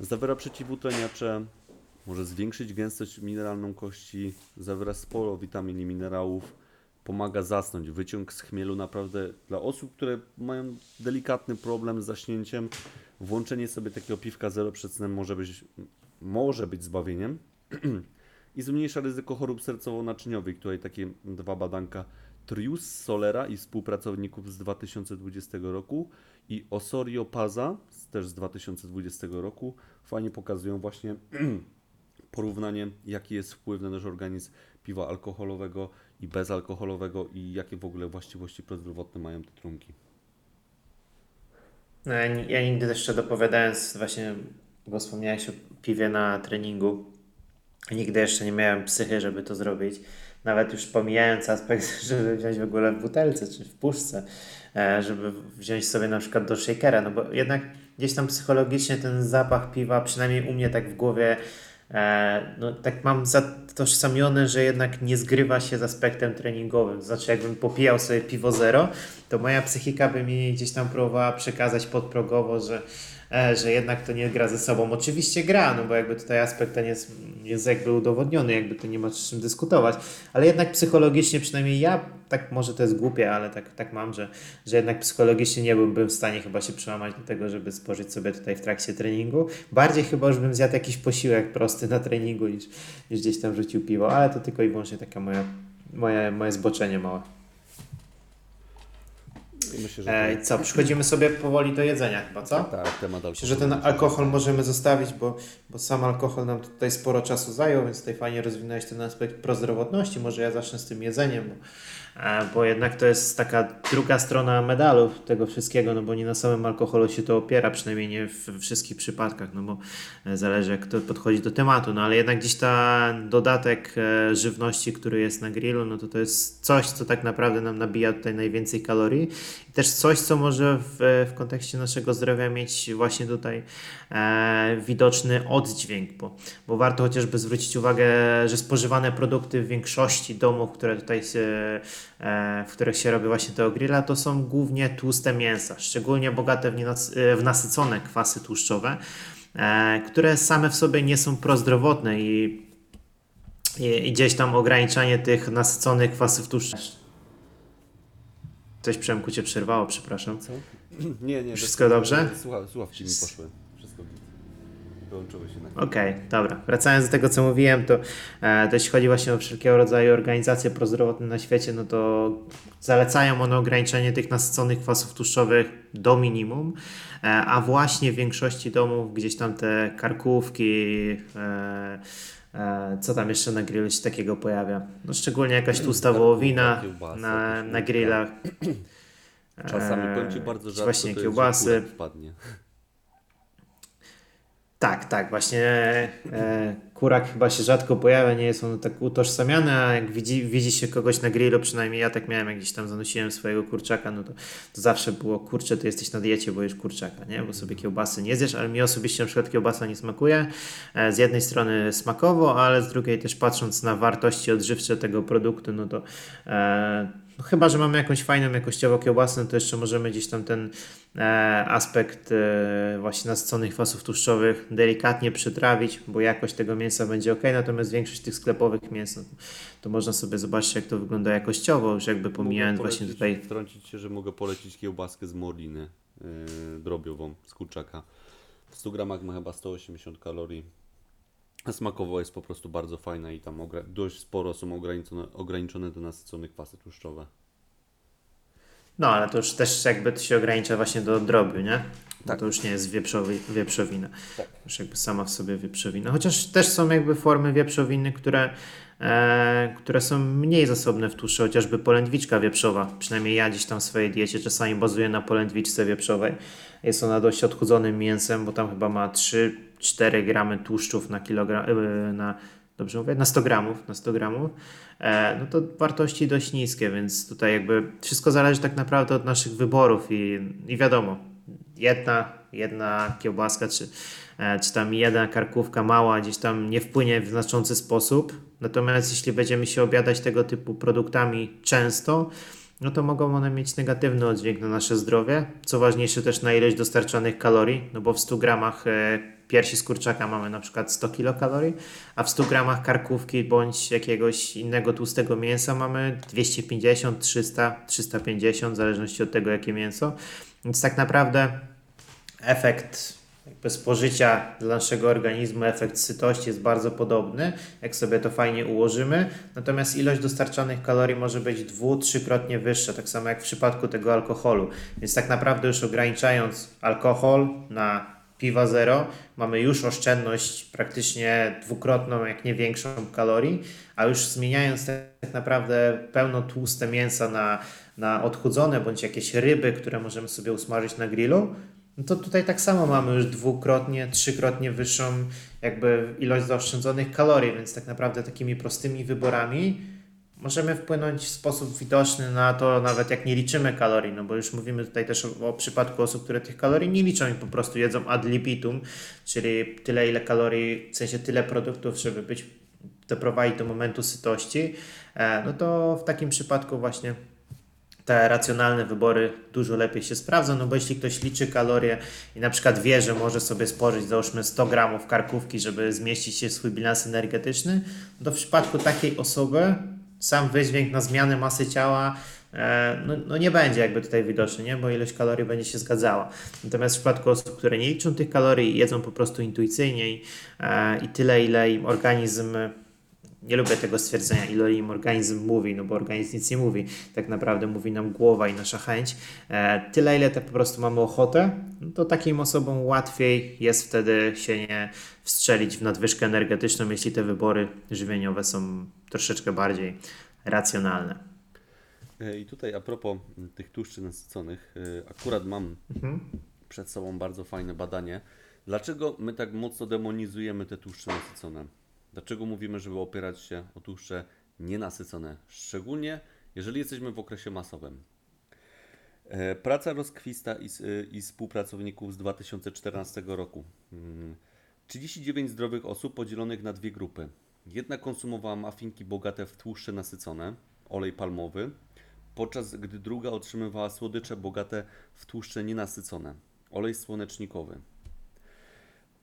Zawiera przeciwutleniacze, może zwiększyć gęstość mineralną kości, zawiera sporo witamin i minerałów, pomaga zasnąć. Wyciąg z chmielu naprawdę dla osób, które mają delikatny problem z zaśnięciem, włączenie sobie takiego piwka zero przed snem może być, może być zbawieniem. I zmniejsza ryzyko chorób sercowo-naczyniowych. Tutaj takie dwa badanka Trius Solera i współpracowników z 2020 roku i Osorio Paza też z 2020 roku fajnie pokazują właśnie porównanie, jaki jest wpływ na nasz organizm piwa alkoholowego i bezalkoholowego i jakie w ogóle właściwości prozdrowotne mają te trunki. No, ja, ja nigdy jeszcze dopowiadając właśnie, bo wspomniałeś o piwie na treningu, nigdy jeszcze nie miałem psychy, żeby to zrobić. Nawet już pomijając aspekt, żeby wziąć w ogóle w butelce czy w puszce, e, żeby wziąć sobie na przykład do shakera, no bo jednak gdzieś tam psychologicznie ten zapach piwa, przynajmniej u mnie tak w głowie, no tak mam zatożsamione, że jednak nie zgrywa się z aspektem treningowym. Znaczy jakbym popijał sobie piwo zero, to moja psychika by mi gdzieś tam próbowała przekazać podprogowo, że, e, że jednak to nie gra ze sobą. Oczywiście gra, no bo jakby tutaj aspekt ten jest, jest jakby udowodniony, jakby to nie ma z czym dyskutować, ale jednak psychologicznie, przynajmniej ja, tak może to jest głupie, ale tak, tak mam, że, że jednak psychologicznie nie byłbym w stanie chyba się przełamać do tego, żeby spożyć sobie tutaj w trakcie treningu. Bardziej chyba już bym zjadł jakiś posiłek prosty na treningu niż, niż gdzieś tam rzucił piwo, ale to tylko i wyłącznie takie moje, moje, moje zboczenie małe. I myślę, że E, i co, przechodzimy sobie powoli do jedzenia chyba, co? tak, tak, temat Myślę, że ten alkohol możemy zostawić, bo, bo sam alkohol nam tutaj sporo czasu zajął, więc tutaj fajnie rozwinąłeś ten aspekt prozdrowotności. Może ja zacznę z tym jedzeniem, bo, bo jednak to jest taka druga strona medalu tego wszystkiego, no bo nie na samym alkoholu się to opiera, przynajmniej nie w wszystkich przypadkach, no bo e, zależy jak kto podchodzi do tematu, no ale jednak gdzieś ta dodatek e, żywności, który jest na grillu, no to to jest coś, co tak naprawdę nam nabija tutaj najwięcej kalorii też coś, co może w, w kontekście naszego zdrowia mieć właśnie tutaj e, widoczny oddźwięk, bo, bo warto chociażby zwrócić uwagę, że spożywane produkty w większości domów, które tutaj się, e, w których się robi właśnie tego grilla, to są głównie tłuste mięsa, szczególnie bogate w, e, w nasycone kwasy tłuszczowe, e, które same w sobie nie są prozdrowotne i, i gdzieś tam ograniczanie tych nasyconych kwasów tłuszczowych. Coś Przemku Cię przerwało, przepraszam. Co? Nie, nie. Wszystko to- dobrze? Słucha, słuchawki mi poszły. Wszystko. Wyłączyły się na Okej, dobra. Wracając do tego, co mówiłem, to, e, to jeśli chodzi właśnie o wszelkiego rodzaju organizacje prozdrowotne na świecie, no to zalecają one ograniczenie tych nasyconych kwasów tłuszczowych do minimum, e, a właśnie w większości domów gdzieś tam te karkówki, e, co tam jeszcze na grillu się takiego pojawia? No szczególnie jakaś tłusta Karkówka, wołowina na, na grillach. Czasami E, kończy bardzo rzadko, Właśnie kiełbasy. Wpadnie. Tak, tak, właśnie e, kurak chyba się rzadko pojawia, nie jest on tak utożsamiany, a jak widzi, widzi się kogoś na grillu, przynajmniej ja tak miałem, jak gdzieś tam zanosiłem swojego kurczaka, no to, to zawsze było, kurczę, ty jesteś na diecie, bo jesz kurczaka, nie? Bo sobie kiełbasy nie zjesz, ale mi osobiście na przykład kiełbasa nie smakuje. E, z jednej strony smakowo, ale z drugiej też patrząc na wartości odżywcze tego produktu, no to e, no chyba, że mamy jakąś fajną jakościowo kiełbasę, to jeszcze możemy gdzieś tam ten e, aspekt e, właśnie nasyconych kwasów tłuszczowych delikatnie przytrawić, bo jakość tego mięsa będzie ok, natomiast większość tych sklepowych mięs, no, to, można sobie zobaczyć jak to wygląda jakościowo, już jakby pomijając Mogę właśnie polecić- tutaj Wtrącić się, że mogę polecić kiełbaskę z Morliny yy, drobiową, z kurczaka. W 100 gramach ma chyba 180 kalorii. Smakowo jest po prostu bardzo fajna i tam dość sporo są ograniczone, ograniczone te nasycone kwasy tłuszczowe. No, ale to już też jakby to się ogranicza właśnie do drobiu, nie? Tak. to już nie jest wieprzowi, wieprzowina. Tak. Już jakby sama w sobie wieprzowina. Chociaż też są jakby formy wieprzowiny, które, e, które są mniej zasobne w tłuszcze, chociażby polędwiczka wieprzowa. Przynajmniej ja gdzieś tam w swojej diecie czasami bazuję na polędwiczce wieprzowej. Jest ona dość odchudzonym mięsem, bo tam chyba ma 3-4 gramy tłuszczów na kilogram, e, na, dobrze mówię, na 100 gramów, na 100 gramów. E, no to wartości dość niskie, więc tutaj jakby wszystko zależy tak naprawdę od naszych wyborów i, i wiadomo, jedna, jedna kiełbaska czy, e, czy tam jedna karkówka mała gdzieś tam nie wpłynie w znaczący sposób. Natomiast jeśli będziemy się obiadać tego typu produktami często, no to mogą one mieć negatywny oddźwięk na nasze zdrowie. Co ważniejsze też na ilość dostarczanych kalorii, no bo w 100 gramach e, piersi z kurczaka mamy na przykład 100 kilokalorii, a w 100 gramach karkówki bądź jakiegoś innego tłustego mięsa mamy 250, 300, 350, w zależności od tego jakie mięso. Więc tak naprawdę efekt jakby spożycia dla naszego organizmu, efekt sytości jest bardzo podobny, jak sobie to fajnie ułożymy. Natomiast ilość dostarczanych kalorii może być dwu, trzykrotnie wyższa, tak samo jak w przypadku tego alkoholu. Więc tak naprawdę już ograniczając alkohol na piwa zero, mamy już oszczędność praktycznie dwukrotną, jak nie większą kalorii, a już zmieniając tak naprawdę pełno tłuste mięsa na, na odchudzone bądź jakieś ryby, które możemy sobie usmażyć na grillu, no to tutaj tak samo mamy już dwukrotnie, trzykrotnie wyższą jakby ilość zaoszczędzonych kalorii, więc tak naprawdę takimi prostymi wyborami możemy wpłynąć w sposób widoczny na to, nawet jak nie liczymy kalorii, no bo już mówimy tutaj też o, o przypadku osób, które tych kalorii nie liczą i po prostu jedzą ad libitum, czyli tyle ile kalorii, w sensie tyle produktów, żeby być, doprowadzić do momentu sytości, e, no to w takim przypadku właśnie te racjonalne wybory dużo lepiej się sprawdzą, no bo jeśli ktoś liczy kalorie i na przykład wie, że może sobie spożyć załóżmy 100 gramów karkówki, żeby zmieścić się w swój bilans energetyczny, to w przypadku takiej osoby sam wydźwięk na zmianę masy ciała e, no, no nie będzie jakby tutaj widoczny, nie? bo ilość kalorii będzie się zgadzała. Natomiast w przypadku osób, które nie liczą tych kalorii, jedzą po prostu intuicyjnie i, e, i tyle, ile im organizm nie lubię tego stwierdzenia, ile im organizm mówi, no bo organizm nic nie mówi. Tak naprawdę mówi nam głowa i nasza chęć. E, tyle, ile tak po prostu mamy ochotę, no to takim osobom łatwiej jest wtedy się nie wstrzelić w nadwyżkę energetyczną, jeśli te wybory żywieniowe są troszeczkę bardziej racjonalne. E, I tutaj a propos tych tłuszczy nasyconych, e, akurat mam przed sobą bardzo fajne badanie. Dlaczego my tak mocno demonizujemy te tłuszcze nasycone? Dlaczego mówimy, żeby opierać się o tłuszcze nienasycone? Szczególnie jeżeli jesteśmy w okresie masowym. E, Praca rozkwista i, i współpracowników z 2014 roku. Mm, 39 zdrowych osób podzielonych na dwie grupy. Jedna konsumowała muffinki bogate w tłuszcze nasycone, olej palmowy, podczas gdy druga otrzymywała słodycze bogate w tłuszcze nienasycone, olej słonecznikowy.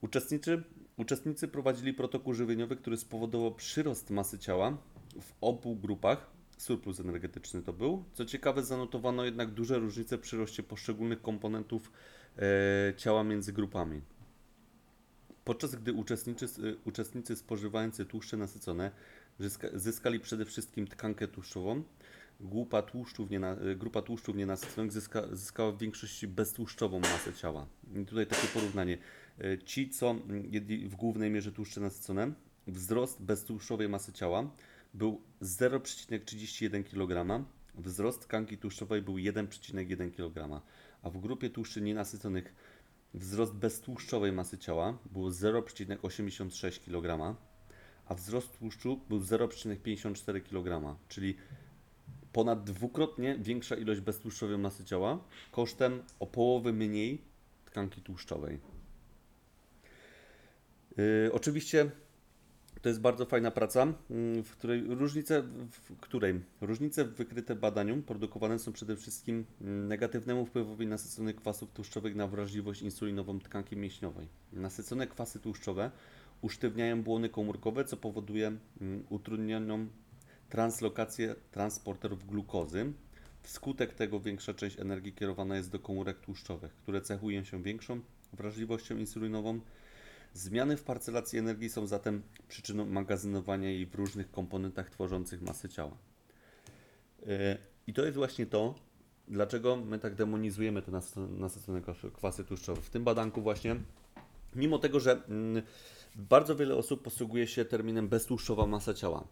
Uczestnicy, uczestnicy prowadzili protokół żywieniowy, który spowodował przyrost masy ciała w obu grupach. Surplus energetyczny to był. Co ciekawe, zanotowano jednak duże różnice w przyroście poszczególnych komponentów e, ciała między grupami. Podczas gdy uczestnicy, y, uczestnicy spożywający tłuszcze nasycone zyska, zyskali przede wszystkim tkankę tłuszczową, grupa tłuszczów, niena, y, grupa tłuszczów nienasyconych zyska, zyskała w większości beztłuszczową masę ciała. I tutaj takie porównanie. Y, Ci, co mm, jedli w głównej mierze tłuszcze nasycone, wzrost beztłuszczowej masy ciała był 0,31 kg, wzrost tkanki tłuszczowej był 1,1 kg, a w grupie tłuszczy nienasyconych wzrost beztłuszczowej masy ciała było 0,86 kg, a wzrost tłuszczu był 0,54 kg, czyli ponad dwukrotnie większa ilość beztłuszczowej masy ciała kosztem o połowę mniej tkanki tłuszczowej. Yy, oczywiście to jest bardzo fajna praca, mm, w której różnice, w której różnice wykryte badaniu produkowane są przede wszystkim mm, negatiwnemu wpływowi nasyconych kwasów tłuszczowych na wrażliwość insulinową tkanki mięśniowej. Nasycone kwasy tłuszczowe usztywniają błony komórkowe, co powoduje mm, utrudnioną translokację transporterów glukozy. Wskutek tego większa część energii kierowana jest do komórek tłuszczowych, które cechują się większą wrażliwością insulinową. Zmiany w parcelacji energii są zatem przyczyną magazynowania jej w różnych komponentach tworzących masę ciała. Yy, I to jest właśnie to, dlaczego my tak demonizujemy te nas- nasycone kwasy- tłuszczowe? W tym badanku właśnie, mimo tego, że mm, bardzo wiele osób posługuje się terminem beztłuszczowa masa ciała,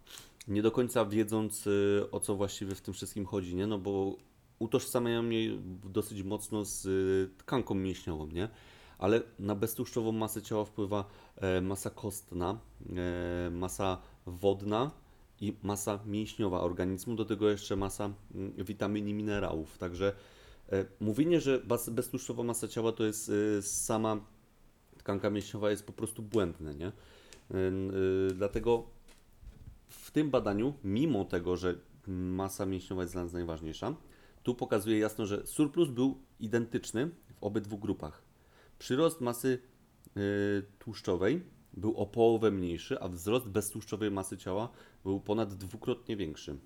nie do końca wiedząc y, o co właściwie w tym wszystkim chodzi, nie? No bo utożsamiają mnie dosyć mocno z y, tkanką mięśniową, nie? Ale na beztłuszczową masę ciała wpływa e, masa kostna, e, masa wodna i masa mięśniowa organizmu, do tego jeszcze masa mm, witamin i minerałów. Także e, mówienie, że beztłuszczowa masa ciała to jest sama tkanka mięśniowa jest po prostu błędne, nie? Dlatego w tym badaniu, mimo tego, że masa mięśniowa jest dla nas najważniejsza, tu pokazuje jasno, że surplus był identyczny w obydwu grupach. Przyrost masy y, tłuszczowej był o połowę mniejszy, a wzrost beztłuszczowej masy ciała był ponad dwukrotnie większy.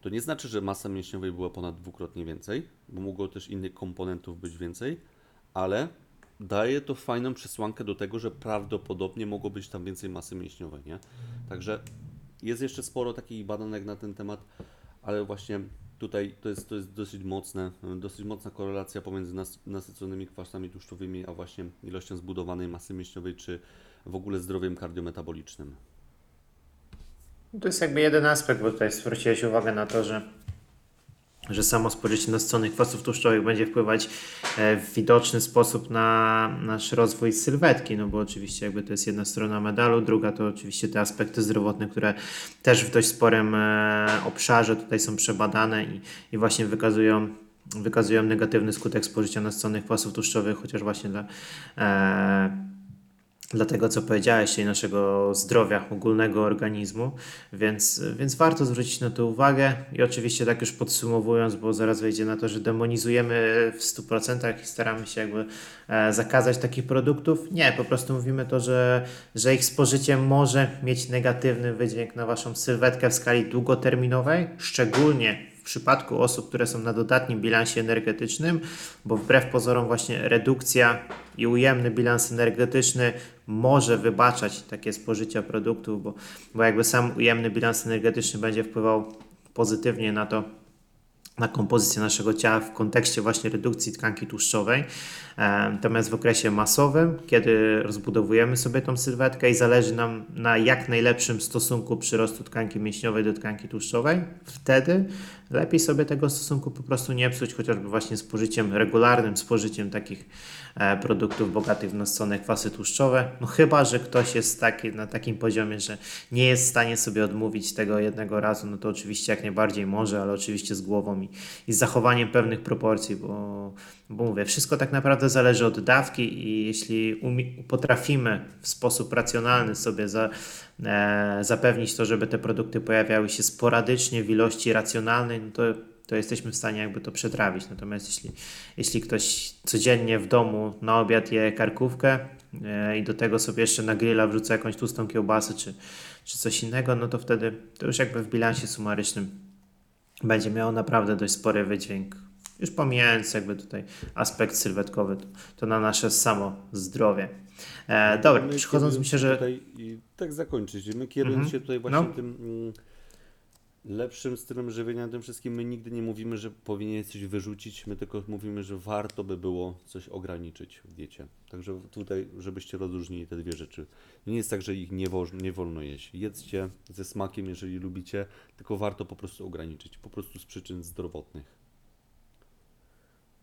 To nie znaczy, że masa mięśniowej była ponad dwukrotnie więcej, bo mogło też innych komponentów być więcej, ale daje to fajną przesłankę do tego, że prawdopodobnie mogło być tam więcej masy mięśniowej, nie? Także jest jeszcze sporo takich badanek na ten temat, ale właśnie tutaj to jest, to jest dosyć mocne, dosyć mocna korelacja pomiędzy nas, nasyconymi kwasami tłuszczowymi, a właśnie ilością zbudowanej masy mięśniowej, czy w ogóle zdrowiem kardiometabolicznym. To jest jakby jeden aspekt, bo tutaj zwróciłeś uwagę na to, że, że samo spożycie nasyconych kwasów tłuszczowych będzie wpływać e, w widoczny sposób na nasz rozwój sylwetki, no bo oczywiście jakby to jest jedna strona medalu, druga to oczywiście te aspekty zdrowotne, które też w dość sporym e, obszarze tutaj są przebadane i, i właśnie wykazują wykazują negatywny skutek spożycia nasyconych kwasów tłuszczowych, chociaż właśnie dla e, dla tego, co powiedziałeś, czyli naszego zdrowia ogólnego organizmu, więc, więc warto zwrócić na to uwagę i oczywiście tak już podsumowując, bo zaraz wejdzie na to, że demonizujemy w 100% i staramy się jakby e, zakazać takich produktów. Nie, po prostu mówimy to, że, że ich spożycie może mieć negatywny wydźwięk na Waszą sylwetkę w skali długoterminowej, szczególnie przypadku osób, które są na dodatnim bilansie energetycznym, bo wbrew pozorom właśnie redukcja i ujemny bilans energetyczny może wybaczać takie spożycia produktów, bo, bo jakby sam ujemny bilans energetyczny będzie wpływał pozytywnie na to, na kompozycję naszego ciała w kontekście właśnie redukcji tkanki tłuszczowej. E, Natomiast w okresie masowym, kiedy rozbudowujemy sobie tą sylwetkę i zależy nam na jak najlepszym stosunku przyrostu tkanki mięśniowej do tkanki tłuszczowej, wtedy lepiej sobie tego stosunku po prostu nie psuć, chociażby właśnie spożyciem, regularnym spożyciem takich e, produktów bogatych w nasycone kwasy tłuszczowe. No chyba, że ktoś jest taki, na takim poziomie, że nie jest w stanie sobie odmówić tego jednego razu, no to oczywiście jak najbardziej może, ale oczywiście z głową i, i z zachowaniem pewnych proporcji, bo, bo mówię, wszystko tak naprawdę zależy od dawki i jeśli potrafimy w sposób racjonalny sobie za, e, zapewnić to, żeby te produkty pojawiały się sporadycznie w ilości racjonalnej, no to, to jesteśmy w stanie jakby to przetrawić. Natomiast jeśli, jeśli ktoś codziennie w domu na obiad je karkówkę e, i do tego sobie jeszcze na grilla wrzuca jakąś tłustą kiełbasę czy, czy coś innego, no to wtedy to już jakby w bilansie sumarycznym będzie miało naprawdę dość spory wydźwięk. Już pomijając jakby tutaj aspekt sylwetkowy, to, to na nasze samo zdrowie. E, dobra, My przechodząc myślę, że Tutaj, tak zakończyć. My kierując Mhm. się tutaj właśnie No. tym mm, lepszym stylem żywienia, tym wszystkim, my nigdy nie mówimy, że powinien coś wyrzucić, my tylko mówimy, że warto by było coś ograniczyć w diecie. Także tutaj, żebyście rozróżnili te dwie rzeczy. Nie jest tak, że ich nie, wo- nie wolno jeść. Jedzcie ze smakiem, jeżeli lubicie, tylko warto po prostu ograniczyć, po prostu z przyczyn zdrowotnych.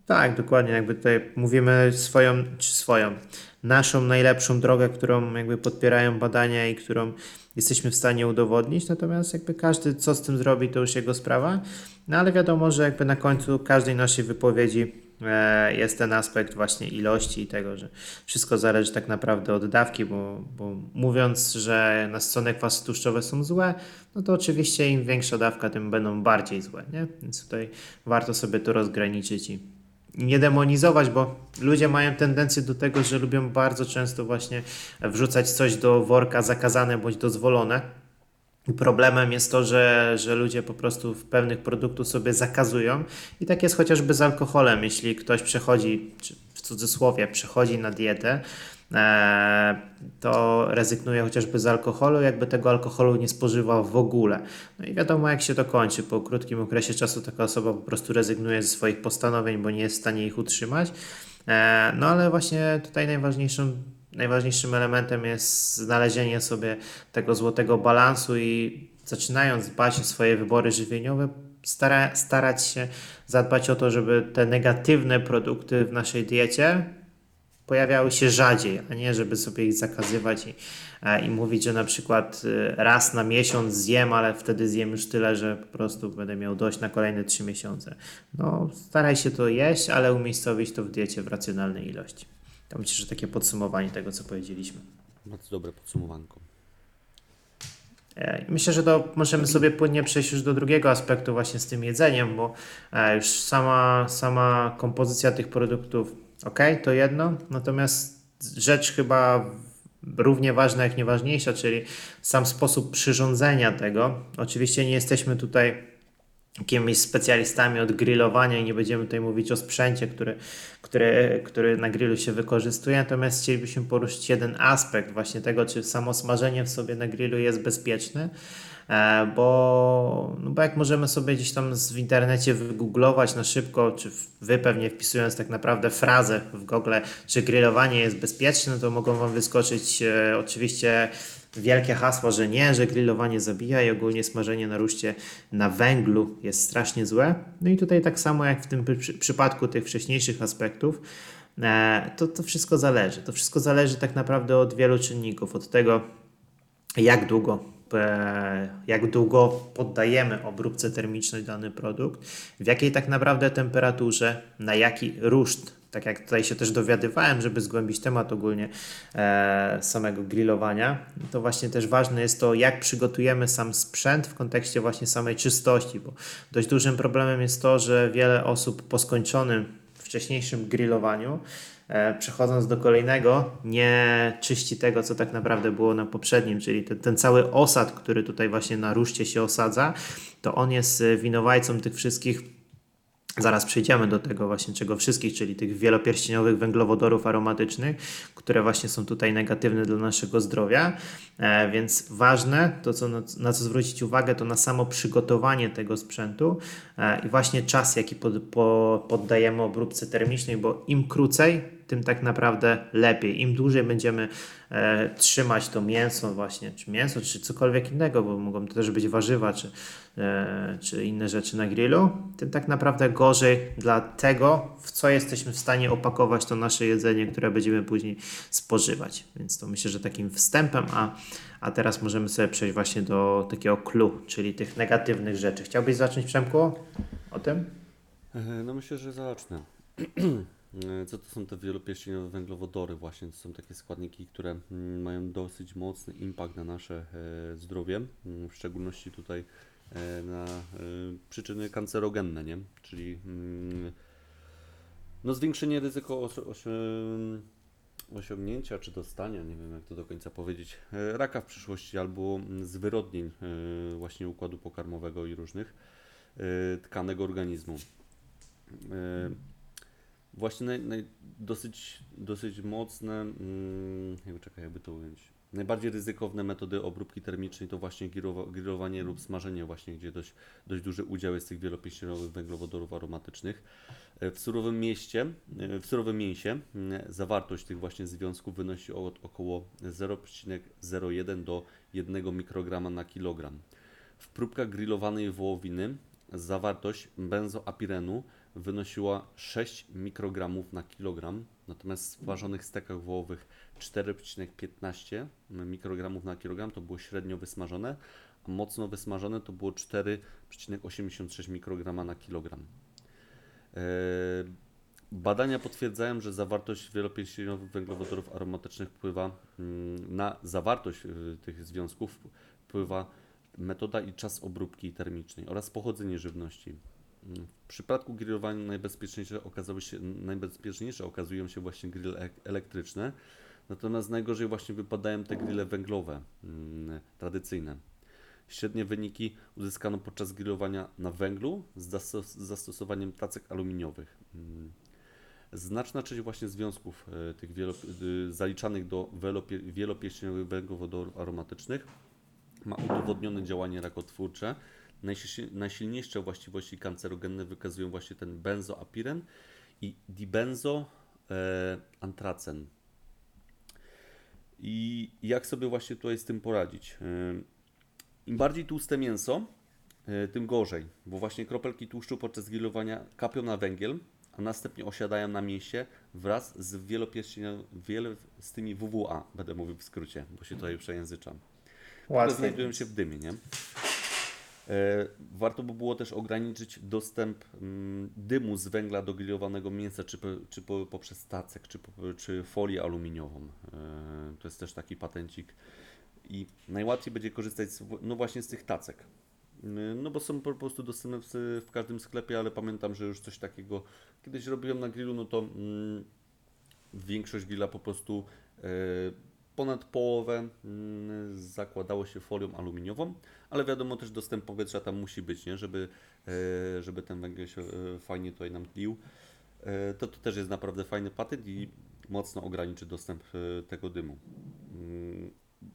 Tak, dokładnie. Jakby tutaj mówimy swoją, czy swoją, naszą najlepszą drogę, którą jakby podpierają badania i którą jesteśmy w stanie udowodnić. Natomiast jakby każdy co z tym zrobi, to już jego sprawa. No ale wiadomo, że jakby na końcu każdej naszej wypowiedzi e, jest ten aspekt właśnie ilości i tego, że wszystko zależy tak naprawdę od dawki, bo, bo mówiąc, że nasycone kwasy tłuszczowe są złe, no to oczywiście im większa dawka, tym będą bardziej złe, nie? Więc tutaj warto sobie to rozgraniczyć i nie demonizować, bo ludzie mają tendencję do tego, że lubią bardzo często właśnie wrzucać coś do worka zakazane bądź dozwolone. Problemem jest to, że, że ludzie po prostu w pewnych produktów sobie zakazują i tak jest chociażby z alkoholem. Jeśli ktoś przechodzi, w cudzysłowie, przechodzi na dietę, to rezygnuje chociażby z alkoholu, jakby tego alkoholu nie spożywał w ogóle. No i wiadomo, jak się to kończy. Po krótkim okresie czasu taka osoba po prostu rezygnuje ze swoich postanowień, bo nie jest w stanie ich utrzymać. E, no ale właśnie tutaj najważniejszą najważniejszym elementem jest znalezienie sobie tego złotego balansu i zaczynając dbać o swoje wybory żywieniowe, stara, starać się zadbać o to, żeby te negatywne produkty w naszej diecie pojawiały się rzadziej, a nie żeby sobie ich zakazywać i, e, i mówić, że na przykład e, raz na miesiąc zjem, ale wtedy zjem już tyle, że po prostu będę miał dość na kolejne trzy miesiące. No, staraj się to jeść, ale umiejscowić to w diecie w racjonalnej ilości. To myślę, że takie podsumowanie tego, co powiedzieliśmy. Bardzo dobre podsumowanko. E, Myślę, że to możemy sobie płynnie przejść już do drugiego aspektu właśnie z tym jedzeniem, bo już sama, sama kompozycja tych produktów, ok, to jedno, natomiast rzecz chyba równie ważna jak nieważniejsza, czyli sam sposób przyrządzenia tego. Oczywiście nie jesteśmy tutaj jakimiś specjalistami od grillowania i nie będziemy tutaj mówić o sprzęcie, który, który, który na grillu się wykorzystuje, natomiast chcielibyśmy poruszyć jeden aspekt właśnie tego, czy samo smażenie w sobie na grillu jest bezpieczne, bo, no bo jak możemy sobie gdzieś tam w internecie wygooglować na szybko, czy wy pewnie wpisując tak naprawdę frazę w Google, czy grillowanie jest bezpieczne, to mogą wam wyskoczyć e, oczywiście wielkie hasło, że nie, że grillowanie zabija i ogólnie smażenie na ruszcie na węglu jest strasznie złe. No i tutaj tak samo jak w tym przy, przypadku tych wcześniejszych aspektów, e, to, to wszystko zależy. To wszystko zależy tak naprawdę od wielu czynników, od tego jak długo, e, jak długo poddajemy obróbce termicznej dany produkt, w jakiej tak naprawdę temperaturze, na jaki ruszt. Tak jak tutaj się też dowiadywałem, żeby zgłębić temat ogólnie e, samego grillowania, to właśnie też ważne jest to, jak przygotujemy sam sprzęt w kontekście właśnie samej czystości, bo dość dużym problemem jest to, że wiele osób po skończonym wcześniejszym grillowaniu e, przechodząc do kolejnego, nie czyści tego, co tak naprawdę było na poprzednim, czyli ten, ten cały osad, który tutaj właśnie na ruszcie się osadza, to on jest e, winowajcą tych wszystkich Zaraz przejdziemy do tego właśnie czego wszystkich, czyli tych wielopierścieniowych węglowodorów aromatycznych, które właśnie są tutaj negatywne dla naszego zdrowia. E, więc ważne, to co, na, na co zwrócić uwagę, to na samo przygotowanie tego sprzętu e, i właśnie czas, jaki pod, po, poddajemy obróbce termicznej, bo im krócej, tym tak naprawdę lepiej. Im dłużej będziemy e, trzymać to mięso właśnie, czy mięso, czy cokolwiek innego, bo mogą to też być warzywa, czy, e, czy inne rzeczy na grillu, tym tak naprawdę gorzej dla tego, w co jesteśmy w stanie opakować to nasze jedzenie, które będziemy później spożywać. Więc to myślę, że takim wstępem, a, a teraz możemy sobie przejść właśnie do takiego clue, czyli tych negatywnych rzeczy. Chciałbyś zacząć, Przemku, o tym? E, No myślę, że zacznę. E, Co to są te wielopierścieniowe węglowodory właśnie? To są takie składniki, które mm, mają dosyć mocny impact na nasze e, zdrowie, mm, w szczególności tutaj e, na przyczyny kancerogenne, nie? Czyli mm, no zwiększenie osi- osiągnięcia czy dostania, nie wiem jak to do końca powiedzieć, raka w przyszłości albo zwyrodnień właśnie układu pokarmowego i różnych tkanek organizmu. E, Właśnie naj, naj, dosyć, dosyć mocne, mm, jakby, czekaj, jakby to ująć. Najbardziej ryzykowne metody obróbki termicznej to właśnie grillowanie lub smażenie właśnie, gdzie dość, dość duży udział jest tych wielopieścienowych węglowodorów aromatycznych. E, W surowym mieście, e, w surowym mięsie mm, zawartość tych właśnie związków wynosi od około 0,01 do 1 mikrograma na kilogram. W próbkach grillowanej wołowiny zawartość benzoapirenu wynosiła 6 mikrogramów na kilogram, natomiast w smażonych stekach wołowych 4,15 mikrogramów na kilogram to było średnio wysmażone, a mocno wysmażone to było 4,86 mikrograma na kilogram. E, Badania potwierdzają, że zawartość wielopierścieniowych węglowodorów aromatycznych wpływa mm, na zawartość y, tych związków wpływa metoda i czas obróbki termicznej oraz pochodzenie żywności. W przypadku grillowania najbezpieczniejsze okazały się, najbezpieczniejsze okazują się właśnie grille ek- elektryczne, natomiast najgorzej właśnie wypadają te grille węglowe, mm, tradycyjne. Średnie wyniki uzyskano podczas grillowania na węglu z zastos- z zastosowaniem tacek aluminiowych. Mm. znaczna część właśnie związków e, tych y, zaliczanych do wielopie, wielopieścieniowych węglowodorów aromatycznych ma udowodnione działanie rakotwórcze. Najsilniejsze, właściwości kancerogenne wykazują właśnie ten benzoapiren i dibenzoantracen. I jak sobie właśnie tutaj z tym poradzić? Ym, Im bardziej tłuste mięso, y, tym gorzej, bo właśnie kropelki tłuszczu podczas grillowania kapią na węgiel, a następnie osiadają na mięsie wraz z wiele z tymi WWA, będę mówił w skrócie, bo się tutaj przejęzyczam które Łatwiej. znajdują się w dymie, nie? E, Warto by było też ograniczyć dostęp mm, dymu z węgla do grillowanego mięsa, czy, czy po, poprzez tacek, czy, czy folię aluminiową. E, To jest też taki patencik. I najłatwiej będzie korzystać z, no właśnie z tych tacek. Y, No bo są po prostu dostępne w, w każdym sklepie, ale pamiętam, że już coś takiego kiedyś robiłem na grillu, no to mm, większość grilla po prostu e, ponad połowę mm, zakładało się folią aluminiową, ale wiadomo też dostęp powietrza tam musi być, nie? Żeby, e, żeby ten węgiel się e, fajnie tutaj nam tlił. E, To, to też jest naprawdę fajny patent i mocno ograniczy dostęp tego dymu. Mm,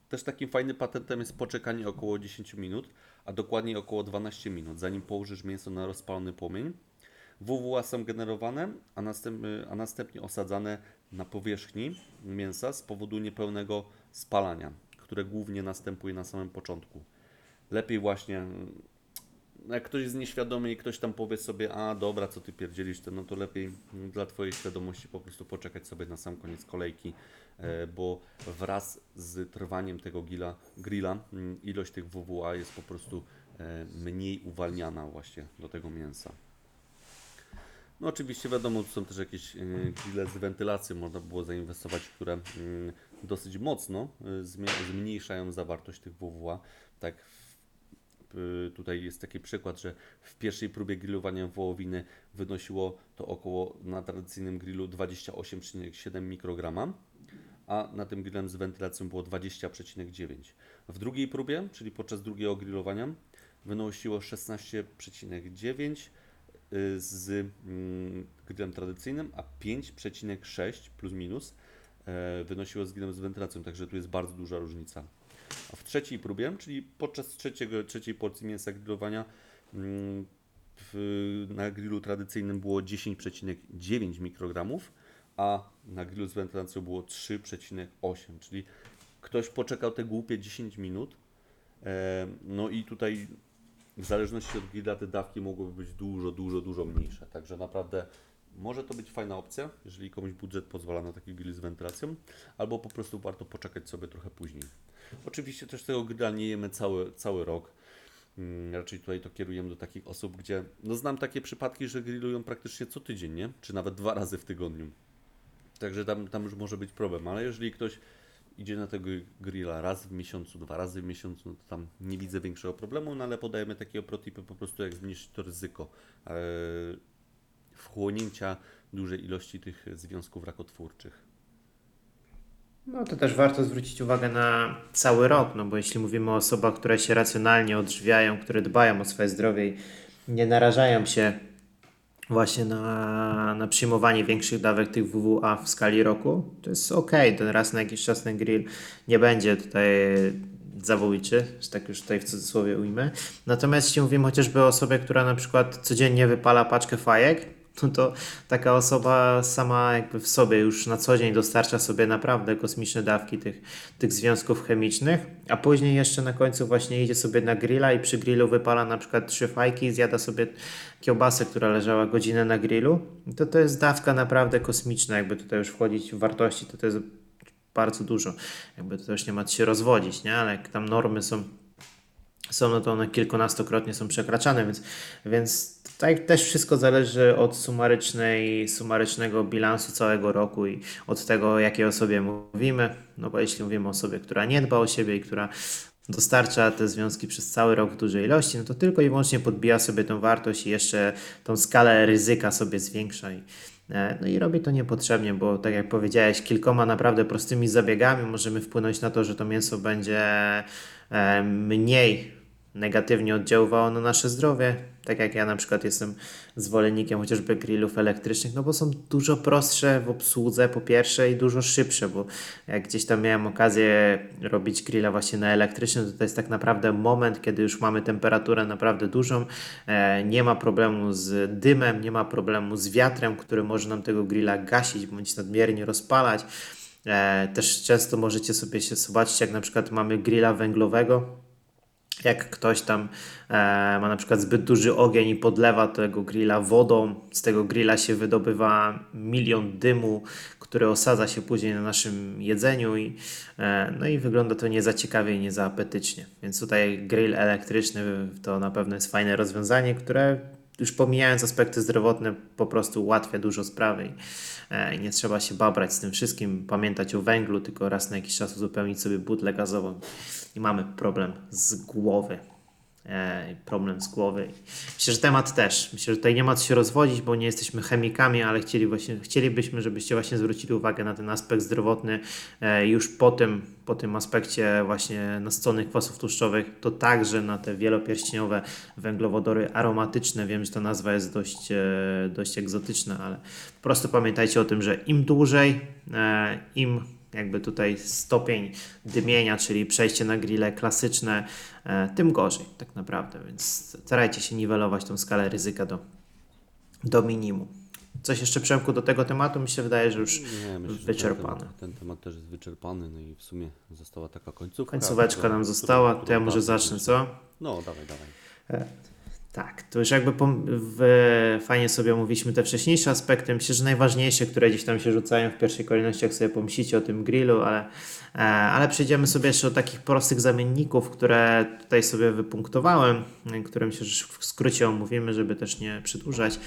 Też takim fajnym patentem jest poczekanie około 10 minut, a dokładniej około 12 minut, zanim położysz mięso na rozpalony płomień. WWA są generowane, a, następ, a następnie osadzane na powierzchni mięsa z powodu niepełnego spalania, które głównie następuje na samym początku. Lepiej właśnie, mm, jak ktoś jest nieświadomy i ktoś tam powie sobie, a dobra, co ty pierdzielisz, to no to lepiej dla twojej świadomości po prostu poczekać sobie na sam koniec kolejki, e, bo wraz z trwaniem tego grilla, grilla mm, ilość tych WWA jest po prostu e, mniej uwalniana właśnie do tego mięsa. No oczywiście wiadomo, są też jakieś e, grille z wentylacją, można było zainwestować, które mm, dosyć mocno e, zmniejszają zawartość tych WWA. Tak tutaj jest taki przykład, że w pierwszej próbie grillowania wołowiny wynosiło to około na tradycyjnym grillu 28,7 mikrograma, a na tym grillem z wentylacją było 20,9. W drugiej próbie, czyli podczas drugiego grillowania, wynosiło 16,9 y, z mm, grillem tradycyjnym, a 5,6 plus minus e, wynosiło z grillem z wentylacją, także tu jest bardzo duża różnica. A w trzeciej próbie, czyli podczas trzeciego, trzeciej porcji mięsa grillowania mm, w, na grillu tradycyjnym było 10,9 mikrogramów, a na grillu z wentylacją było 3,8, czyli ktoś poczekał te głupie 10 minut. E, no i tutaj w zależności od grilla te dawki mogłyby być dużo, dużo, dużo mniejsze. Także naprawdę może to być fajna opcja, jeżeli komuś budżet pozwala na taki grill z wentylacją, albo po prostu warto poczekać sobie trochę później. Oczywiście też tego grilla nie jemy cały, cały rok. Mm, Raczej tutaj to kierujemy do takich osób, gdzie no znam takie przypadki, że grillują praktycznie co tydzień, nie? Czy nawet dwa razy w tygodniu. Także tam, tam już może być problem, ale jeżeli ktoś idzie na tego grilla raz w miesiącu, dwa razy w miesiącu, no to tam nie widzę większego problemu, no ale podajemy takie protipy po prostu jak zmniejszyć to ryzyko e, wchłonięcia dużej ilości tych związków rakotwórczych. No to też warto zwrócić uwagę na cały rok, no bo jeśli mówimy o osobach, które się racjonalnie odżywiają, które dbają o swoje zdrowie i nie narażają się właśnie na, na przyjmowanie większych dawek tych WWA w skali roku, to jest ok, ten raz na jakiś czas ten grill nie będzie tutaj zabójczy, że tak już tutaj w cudzysłowie ujmę. Natomiast jeśli mówimy chociażby o osobie, która na przykład codziennie wypala paczkę fajek, no to taka osoba sama jakby w sobie już na co dzień dostarcza sobie naprawdę kosmiczne dawki tych, tych związków chemicznych, a później jeszcze na końcu właśnie idzie sobie na grilla i przy grillu wypala na przykład trzy fajki i zjada sobie kiełbasę, która leżała godzinę na grillu, to to jest dawka naprawdę kosmiczna, jakby tutaj już wchodzić w wartości, to to jest bardzo dużo. Jakby to już nie ma się rozwodzić, nie? Ale jak tam normy są są, no to one kilkunastokrotnie są przekraczane, więc, więc tutaj też wszystko zależy od sumarycznej, sumarycznego bilansu całego roku i od tego, jakiej osobie mówimy. No bo jeśli mówimy o osobie, która nie dba o siebie i która dostarcza te związki przez cały rok w dużej ilości, no to tylko i wyłącznie podbija sobie tą wartość i jeszcze tą skalę ryzyka sobie zwiększa. I, e, no i robi to niepotrzebnie, bo tak jak powiedziałeś, kilkoma naprawdę prostymi zabiegami możemy wpłynąć na to, że to mięso będzie e, mniej negatywnie oddziaływało na nasze zdrowie. Tak jak ja na przykład jestem zwolennikiem chociażby grillów elektrycznych, no bo są dużo prostsze w obsłudze po pierwsze i dużo szybsze, bo jak gdzieś tam miałem okazję robić grilla właśnie na elektrycznym, to to jest tak naprawdę moment, kiedy już mamy temperaturę naprawdę dużą, e, nie ma problemu z dymem, nie ma problemu z wiatrem, który może nam tego grilla gasić bądź nadmiernie rozpalać. E, też często możecie sobie się zobaczyć, jak na przykład mamy grilla węglowego, jak ktoś tam e, ma na przykład zbyt duży ogień i podlewa tego grilla wodą, z tego grilla się wydobywa milion dymu, który osadza się później na naszym jedzeniu i, e, no i wygląda to nie za ciekawie i nie za apetycznie. Więc tutaj grill elektryczny to na pewno jest fajne rozwiązanie, które już pomijając aspekty zdrowotne, po prostu ułatwia dużo sprawy e, i nie trzeba się babrać z tym wszystkim, pamiętać o węglu, tylko raz na jakiś czas uzupełnić sobie butlę gazową i mamy problem z głowy. E, problem z głowy. Myślę, że temat też. Myślę, że tutaj nie ma co się rozwodzić, bo nie jesteśmy chemikami, ale chcieli właśnie, chcielibyśmy, żebyście właśnie zwrócili uwagę na ten aspekt zdrowotny e, już po tym, po tym aspekcie właśnie nasyconych kwasów tłuszczowych, to także na te wielopierścieniowe węglowodory aromatyczne. Wiem, że ta nazwa jest dość, e, dość egzotyczna, ale po prostu pamiętajcie o tym, że im dłużej, im jakby tutaj stopień dymienia, czyli przejście na grille klasyczne, e, tym gorzej tak naprawdę, więc starajcie się niwelować tą skalę ryzyka do, do minimum. Coś jeszcze Przemku do tego tematu? Mi się wydaje, że już Nie, myślę, wyczerpane. Ten, ten temat też jest wyczerpany, no i w sumie została taka końcówka. Końcóweczka nam została, to ja może zacznę, co? No, dawaj, dawaj. Tak, to już jakby w, fajnie sobie omówiliśmy te wcześniejsze aspekty. Myślę, że najważniejsze, które gdzieś tam się rzucają w pierwszej kolejności, jak sobie pomyślicie o tym grillu, ale, e, ale przejdziemy sobie jeszcze do takich prostych zamienników, które tutaj sobie wypunktowałem, które myślę, że w skrócie omówimy, żeby też nie przedłużać.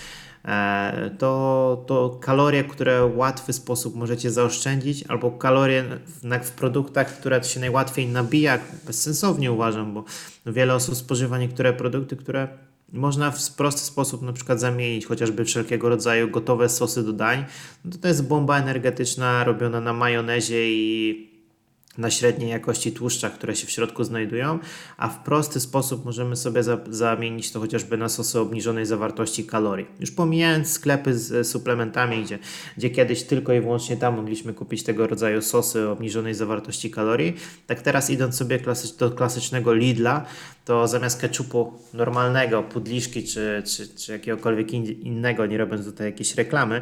E, to, to kalorie, które w łatwy sposób możecie zaoszczędzić, albo kalorie w, w produktach, które się najłatwiej nabija, bezsensownie uważam, bo wiele osób spożywa niektóre produkty, które można w prosty sposób na przykład zamienić chociażby wszelkiego rodzaju gotowe sosy do dań. No to, jest bomba energetyczna robiona na majonezie i na średniej jakości tłuszczach, które się w środku znajdują, a w prosty sposób możemy sobie za, zamienić to chociażby na sosy obniżonej zawartości kalorii. Już pomijając sklepy z suplementami, gdzie, gdzie kiedyś tylko i wyłącznie tam mogliśmy kupić tego rodzaju sosy obniżonej zawartości kalorii, tak teraz idąc sobie klasy, do klasycznego Lidla, to zamiast ketchupu normalnego, pudliszki czy, czy, czy jakiegokolwiek in, innego, nie robiąc tutaj jakiejś reklamy,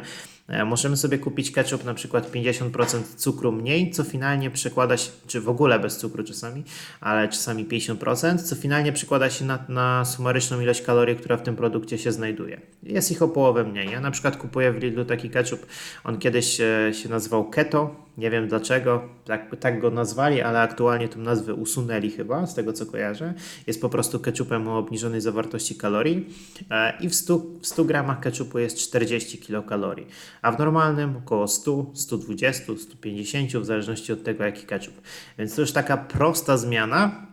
możemy sobie kupić ketchup na przykład 50% cukru mniej, co finalnie przekłada się, czy w ogóle bez cukru czasami, ale czasami 50%, co finalnie przekłada się na, na sumaryczną ilość kalorii, która w tym produkcie się znajduje. Jest ich o połowę mniej. Ja na przykład kupuję w Lidlu taki ketchup, on kiedyś e, się nazywał Keto, nie wiem dlaczego, tak, tak go nazwali, ale aktualnie tą nazwę usunęli chyba, z tego co kojarzę. Jest po prostu ketchupem o obniżonej zawartości kalorii e, i w 100, w 100 gramach ketchupu jest 40 kilokalorii, a w normalnym około 100, 120, 150 w zależności od tego jaki ketchup. Więc to już taka prosta zmiana,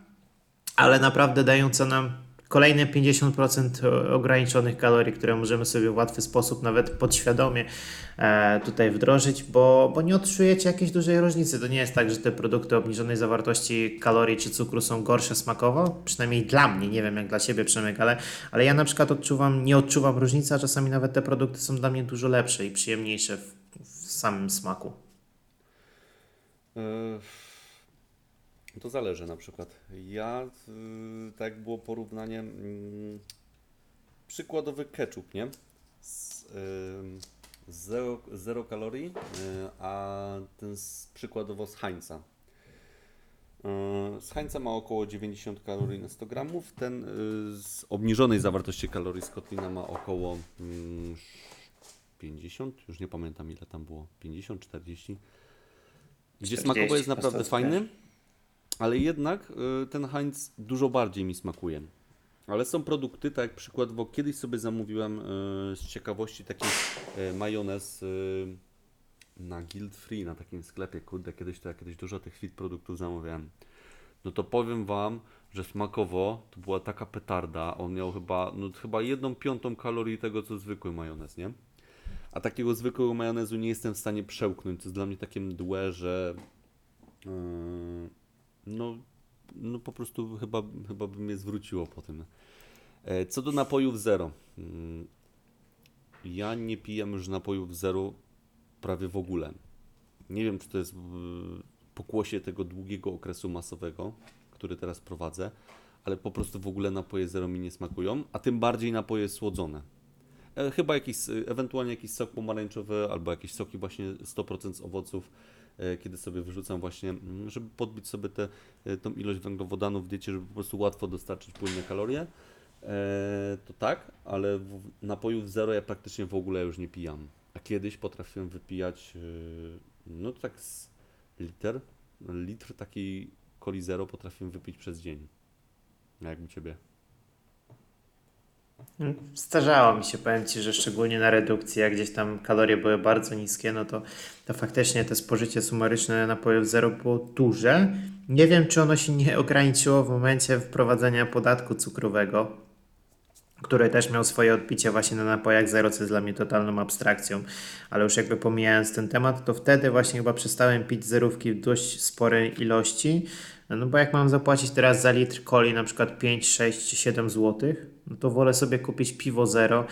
ale naprawdę dająca nam kolejne 50% ograniczonych kalorii, które możemy sobie w łatwy sposób, nawet podświadomie e, tutaj wdrożyć, bo, bo nie odczujecie jakiejś dużej różnicy. To nie jest tak, że te produkty obniżonej zawartości kalorii czy cukru są gorsze smakowo, przynajmniej dla mnie, nie wiem jak dla Ciebie Przemek, ale, ale ja na przykład odczuwam, nie odczuwam różnicy, a czasami nawet te produkty są dla mnie dużo lepsze i przyjemniejsze w, w samym smaku. E, To zależy na przykład. Ja, y, tak było porównanie, mm, przykładowy ketchup, nie? Z, ym, zero, zero kalorii, y, a ten z, przykładowo z Heinza. Y, Z Heinza ma około 90 kalorii na 100 gramów, ten y, z obniżonej zawartości kalorii z Kotlina ma około mm, 50, już nie pamiętam ile tam było, 50, 40. Gdzie 40, smakowo jest naprawdę fajny, ale jednak y, ten Heinz dużo bardziej mi smakuje. Ale są produkty, tak jak przykładowo kiedyś sobie zamówiłem y, z ciekawości taki y, majonez na Guild Free, na takim sklepie, kurde, kiedyś to ja kiedyś dużo tych fit produktów zamawiałem. No to powiem Wam, że smakowo to była taka petarda, on miał chyba, no chyba jedną piątą kalorii tego, co zwykły majonez, nie? A takiego zwykłego majonezu nie jestem w stanie przełknąć. To jest dla mnie takie mdłe, że yy, no no po prostu chyba, chyba by mnie zwróciło po tym. E, Co do napojów zero. Mm, Ja nie piję już napojów zero prawie w ogóle. Nie wiem, czy to jest pokłosie tego długiego okresu masowego, który teraz prowadzę, ale po prostu w ogóle napoje zero mi nie smakują, a tym bardziej napoje słodzone. E, Chyba jakiś, ewentualnie jakiś sok pomarańczowy albo jakieś soki właśnie 100% z owoców, kiedy sobie wyrzucam właśnie, mm, żeby podbić sobie tę e, tą ilość węglowodanów w diecie, żeby po prostu łatwo dostarczyć płynne kalorie. E, to tak, ale napojów zero ja praktycznie w ogóle już nie pijam. A kiedyś potrafiłem wypijać, e, no tak z liter, litr takiej coli zero potrafiłem wypić przez dzień. Jak u Ciebie? Starzało mi się, powiem Ci, że szczególnie na redukcji, jak gdzieś tam kalorie były bardzo niskie, no to, to faktycznie to spożycie sumaryczne napojów zero było duże. Nie wiem, czy ono się nie ograniczyło w momencie wprowadzenia podatku cukrowego, który też miał swoje odbicie właśnie na napojach zero, co jest dla mnie totalną abstrakcją, ale już jakby pomijając ten temat, to wtedy właśnie chyba przestałem pić zerówki w dość sporej ilości, no bo jak mam zapłacić teraz za litr coli na przykład 5, 6 czy 7 zł, no to wolę sobie kupić piwo zero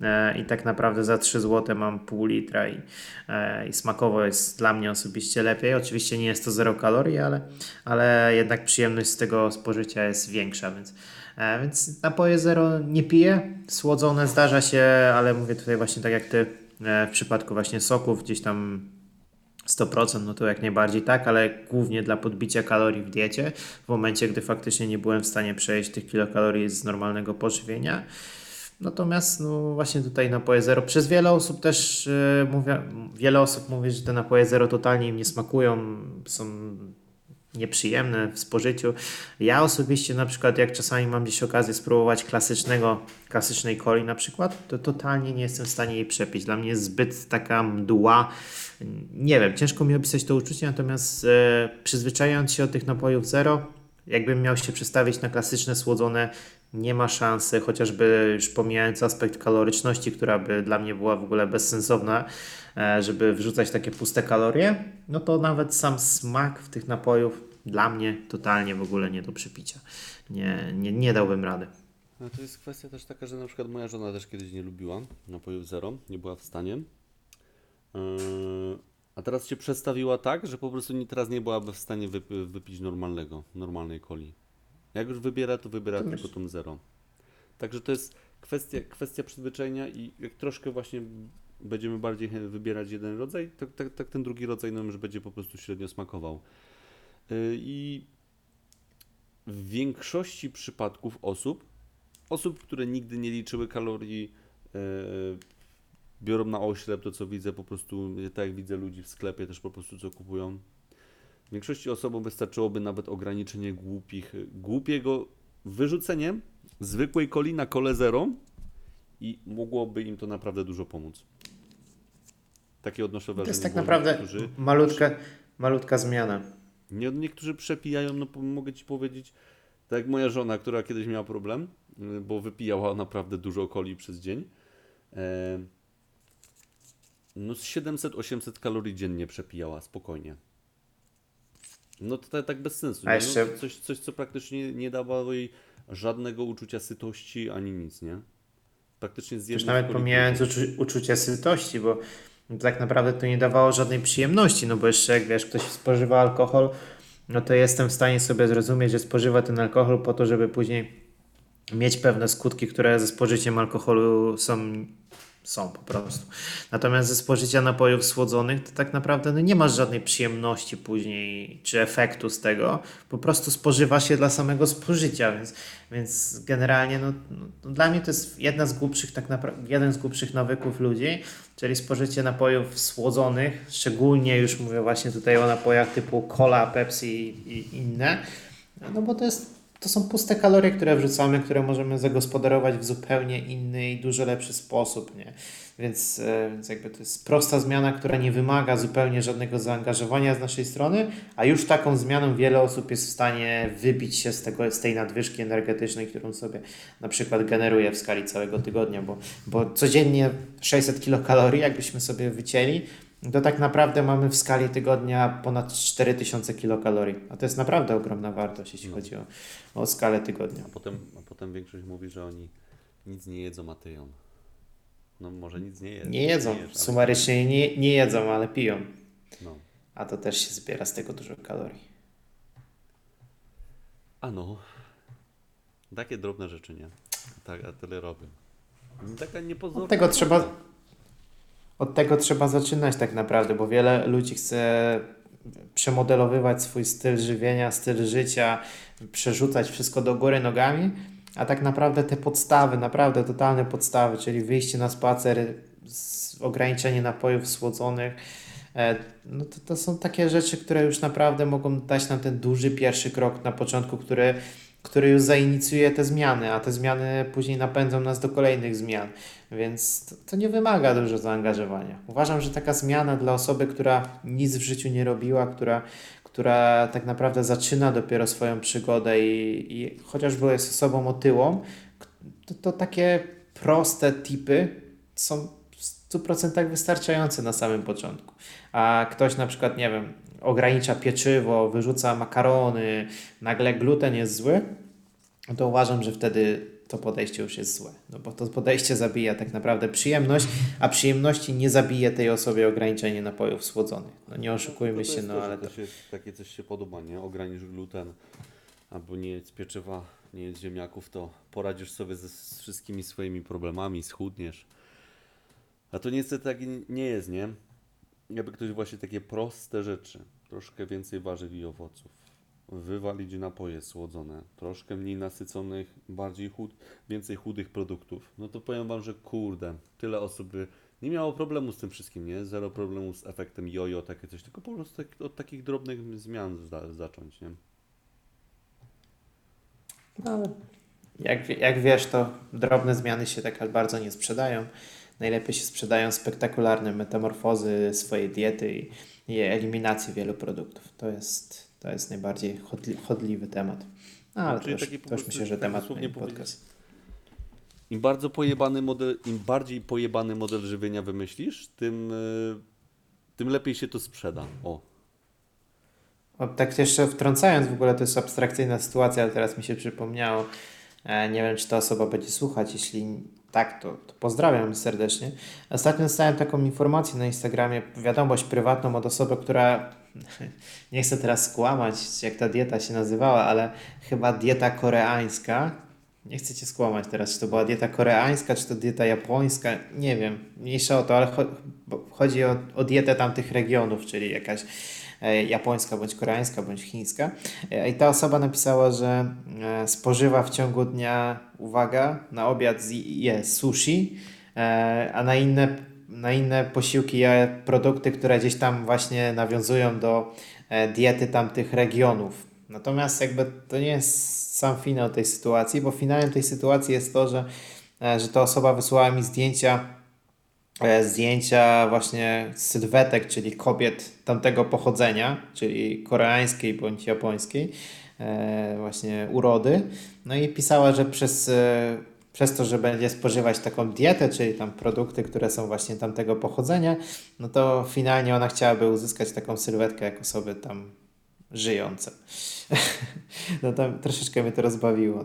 e, i tak naprawdę za 3 zł mam pół litra i, e, i smakowo jest dla mnie osobiście lepiej. Oczywiście nie jest to zero kalorii, ale, ale jednak przyjemność z tego spożycia jest większa, więc, e, więc napoje zero nie piję. Słodzone zdarza się, ale mówię tutaj właśnie tak jak ty w przypadku właśnie soków gdzieś tam 100%, no to jak najbardziej tak, ale głównie dla podbicia kalorii w diecie, w momencie, gdy faktycznie nie byłem w stanie przejść tych kilokalorii z normalnego pożywienia. Natomiast no właśnie tutaj napoje zero, przez wiele osób też yy, mówię, wiele osób mówi, że te napoje zero totalnie im nie smakują, są nieprzyjemne w spożyciu. Ja osobiście na przykład jak czasami mam gdzieś okazję spróbować klasycznego, klasycznej coli na przykład, to totalnie nie jestem w stanie jej przepić. Dla mnie jest zbyt taka mdła. Nie wiem, ciężko mi opisać to uczucie, natomiast e, przyzwyczajając się od tych napojów zero, jakbym miał się przestawić na klasyczne słodzone, nie ma szansy, chociażby już pomijając aspekt kaloryczności, która by dla mnie była w ogóle bezsensowna, e, żeby wrzucać takie puste kalorie, no to nawet sam smak w tych napojów dla mnie totalnie w ogóle nie do przepicia. Nie, nie, nie dałbym rady. No to jest kwestia też taka, że na przykład moja żona też kiedyś nie lubiła napojów zero, nie była w stanie. Yy, a teraz się przestawiła tak, że po prostu nie, teraz nie byłaby w stanie wyp- wypić normalnego, normalnej coli. Jak już wybiera, to wybiera To tylko tą zero. Także to jest kwestia, kwestia przyzwyczajenia i jak troszkę właśnie będziemy bardziej wybierać jeden rodzaj, tak, tak, tak ten drugi rodzaj nam już będzie po prostu średnio smakował. Yy, I w większości przypadków osób, osób, które nigdy nie liczyły kalorii, e, biorą na oślep to, co widzę, po prostu, tak jak widzę ludzi w sklepie też po prostu, co kupują. W większości osobom wystarczyłoby nawet ograniczenie głupich, głupiego wyrzucenie zwykłej coli na kole zero i mogłoby im to naprawdę dużo pomóc. Takie odnoszę To wrażenie. jest tak naprawdę niektórzy- malutka, malutka zmiana. nie, niektórzy przepijają, no mogę ci powiedzieć, tak jak moja żona, która kiedyś miała problem, y, bo wypijała naprawdę dużo coli przez dzień. E, no z 700-800 kalorii dziennie przepijała, spokojnie. No to tak, tak bez sensu. A nie? jeszcze- No, coś, coś, co praktycznie nie dawało jej żadnego uczucia sytości ani nic, nie? Praktycznie z Już nawet pomijając uczu- uczucie sytości, bo tak naprawdę to nie dawało żadnej przyjemności, no bo jeszcze jak wiesz, ktoś spożywa alkohol, no to jestem w stanie sobie zrozumieć, że spożywa ten alkohol po to, żeby później mieć pewne skutki, które ze spożyciem alkoholu są, są po prostu. Natomiast ze spożycia napojów słodzonych to tak naprawdę no nie masz żadnej przyjemności później, czy efektu z tego, po prostu spożywa się dla samego spożycia, więc, więc generalnie no, no, dla mnie to jest jedna z głupszych, tak naprawdę, jeden z głupszych nawyków ludzi, czyli spożycie napojów słodzonych, szczególnie już mówię właśnie tutaj o napojach typu cola, Pepsi i, i inne, no bo to jest to są puste kalorie, które wrzucamy, które możemy zagospodarować w zupełnie inny i dużo lepszy sposób, nie? Więc, e, więc jakby to jest prosta zmiana, która nie wymaga zupełnie żadnego zaangażowania z naszej strony, a już taką zmianą wiele osób jest w stanie wybić się z, tego, z tej nadwyżki energetycznej, którą sobie na przykład generuje w skali całego tygodnia, bo, bo codziennie 600 kilokalorii, jakbyśmy sobie wycięli, to tak naprawdę mamy w skali tygodnia ponad 4000 kilokalorii. A to jest naprawdę ogromna wartość, jeśli No. chodzi o, o skalę tygodnia. A potem, a potem większość mówi, że oni nic nie jedzą, a tyją. No może nic nie jedzą. Nie jedzą, jesz, ale- sumarycznie nie, nie jedzą, ale piją. No. A to też się zbiera z tego dużo kalorii. A no. Takie drobne rzeczy, nie? Tak, a tyle robią. Taka niepozorna. Od tego trzeba, od tego trzeba zaczynać tak naprawdę, bo wiele ludzi chce przemodelowywać swój styl żywienia, styl życia, przerzucać wszystko do góry nogami, a tak naprawdę te podstawy, naprawdę totalne podstawy, czyli wyjście na spacer, ograniczenie napojów słodzonych, e, no to, to są takie rzeczy, które już naprawdę mogą dać nam ten duży pierwszy krok na początku, który, który już zainicjuje te zmiany, a te zmiany później napędzą nas do kolejnych zmian. Więc to, to nie wymaga dużo zaangażowania. Uważam, że taka zmiana dla osoby, która nic w życiu nie robiła, która, która tak naprawdę zaczyna dopiero swoją przygodę i, i chociażby jest osobą otyłą, to, to takie proste tipy są w 100% wystarczające na samym początku. A ktoś na przykład, nie wiem, ogranicza pieczywo, wyrzuca makarony, nagle gluten jest zły, to uważam, że wtedy to podejście już jest złe. No bo to podejście zabija tak naprawdę przyjemność, a przyjemności nie zabije tej osobie ograniczenie napojów słodzonych. No nie oszukujmy się, no to, ale że to... jest takie coś się podoba, nie? Ogranicz gluten, albo nie jedz pieczywa, nie jedz ziemniaków, to poradzisz sobie ze wszystkimi swoimi problemami, schudniesz. A to niestety tak nie jest, nie? Jakby ktoś właśnie takie proste rzeczy, troszkę więcej warzyw i owoców, wywalić napoje słodzone, troszkę mniej nasyconych, bardziej chud, więcej chudych produktów, no to powiem Wam, że kurde, tyle osób by nie miało problemu z tym wszystkim, nie? Zero problemu z efektem jojo, takie coś, tylko po prostu tak, od takich drobnych zmian za, zacząć, nie? No, ale jak, jak wiesz, to drobne zmiany się tak bardzo nie sprzedają. Najlepiej się sprzedają spektakularne metamorfozy swojej diety i eliminacji wielu produktów. To jest, to jest najbardziej chodli, chodliwy temat. No, ale to Czyli już, taki po to już prostu, myślę, że temat powiedzieć- podcast. Im bardzo pojebany model, im bardziej pojebany model żywienia wymyślisz, tym, y, tym lepiej się to sprzeda. O. O, tak jeszcze wtrącając, w ogóle to jest abstrakcyjna sytuacja, ale teraz mi się przypomniało. E, nie wiem, czy ta osoba będzie słuchać. Jeśli tak, to, to pozdrawiam serdecznie. Ostatnio dostałem taką informację na Instagramie, wiadomość prywatną od osoby, która nie chcę teraz skłamać, jak ta dieta się nazywała, ale chyba dieta koreańska. Nie chcę cię skłamać teraz, czy to była dieta koreańska, czy to dieta japońska, nie wiem, mniejsza o to, ale chodzi o, o dietę tamtych regionów, czyli jakaś e, japońska, bądź koreańska, bądź chińska. E, I ta osoba napisała, że e, spożywa w ciągu dnia, uwaga, na obiad je sushi, a na inne, na inne posiłki produkty, które gdzieś tam właśnie nawiązują do e, diety tamtych regionów. Natomiast jakby to nie jest sam finał tej sytuacji, bo finałem tej sytuacji jest to, że, e, że ta osoba wysłała mi zdjęcia e, zdjęcia właśnie sylwetek, czyli kobiet tamtego pochodzenia, czyli koreańskiej bądź japońskiej, właśnie urody. No i pisała, że przez, przez to, że będzie spożywać taką dietę, czyli tam produkty, które są właśnie tamtego pochodzenia, no to finalnie ona chciałaby uzyskać taką sylwetkę jak osoby tam żyjące. No to troszeczkę mnie to rozbawiło,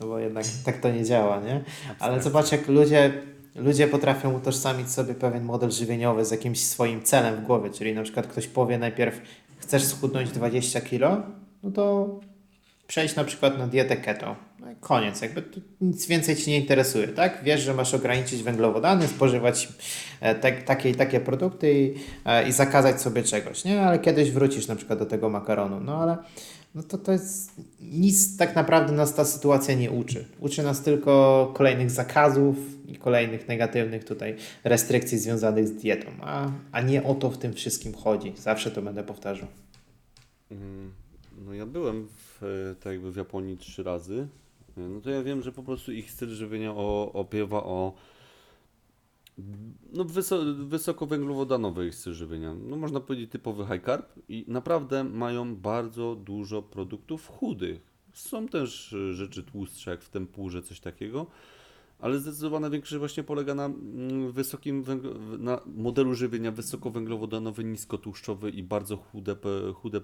no bo jednak tak to nie działa, nie? Ale zobacz, jak ludzie, ludzie potrafią utożsamić sobie pewien model żywieniowy z jakimś swoim celem w głowie, czyli na przykład ktoś powie najpierw chcesz schudnąć 20 kilo, no to przejdź na przykład na dietę keto. Koniec, jakby nic więcej Ci nie interesuje, tak? Wiesz, że masz ograniczyć węglowodany, spożywać e, te, takie i takie produkty i, e, i zakazać sobie czegoś, nie? Ale kiedyś wrócisz na przykład do tego makaronu, no ale no to to jest nic tak naprawdę nas ta sytuacja nie uczy. Uczy nas tylko kolejnych zakazów i kolejnych negatywnych tutaj restrykcji związanych z dietą, a, a nie o to w tym wszystkim chodzi. Zawsze to będę powtarzał. Mm, No ja byłem w, e, tak jakby w Japonii trzy razy. E, No to ja wiem, że po prostu ich styl żywienia o, opiewa o no wyso, wysokowęglowodanowy styl żywienia. No można powiedzieć typowy high carb i naprawdę mają bardzo dużo produktów chudych. Są też e, rzeczy tłustsze jak w tempurze, coś takiego, ale zdecydowana większość właśnie polega na mm, wysokim na modelu żywienia wysokowęglowodanowy, niskotłuszczowy i bardzo chude, chude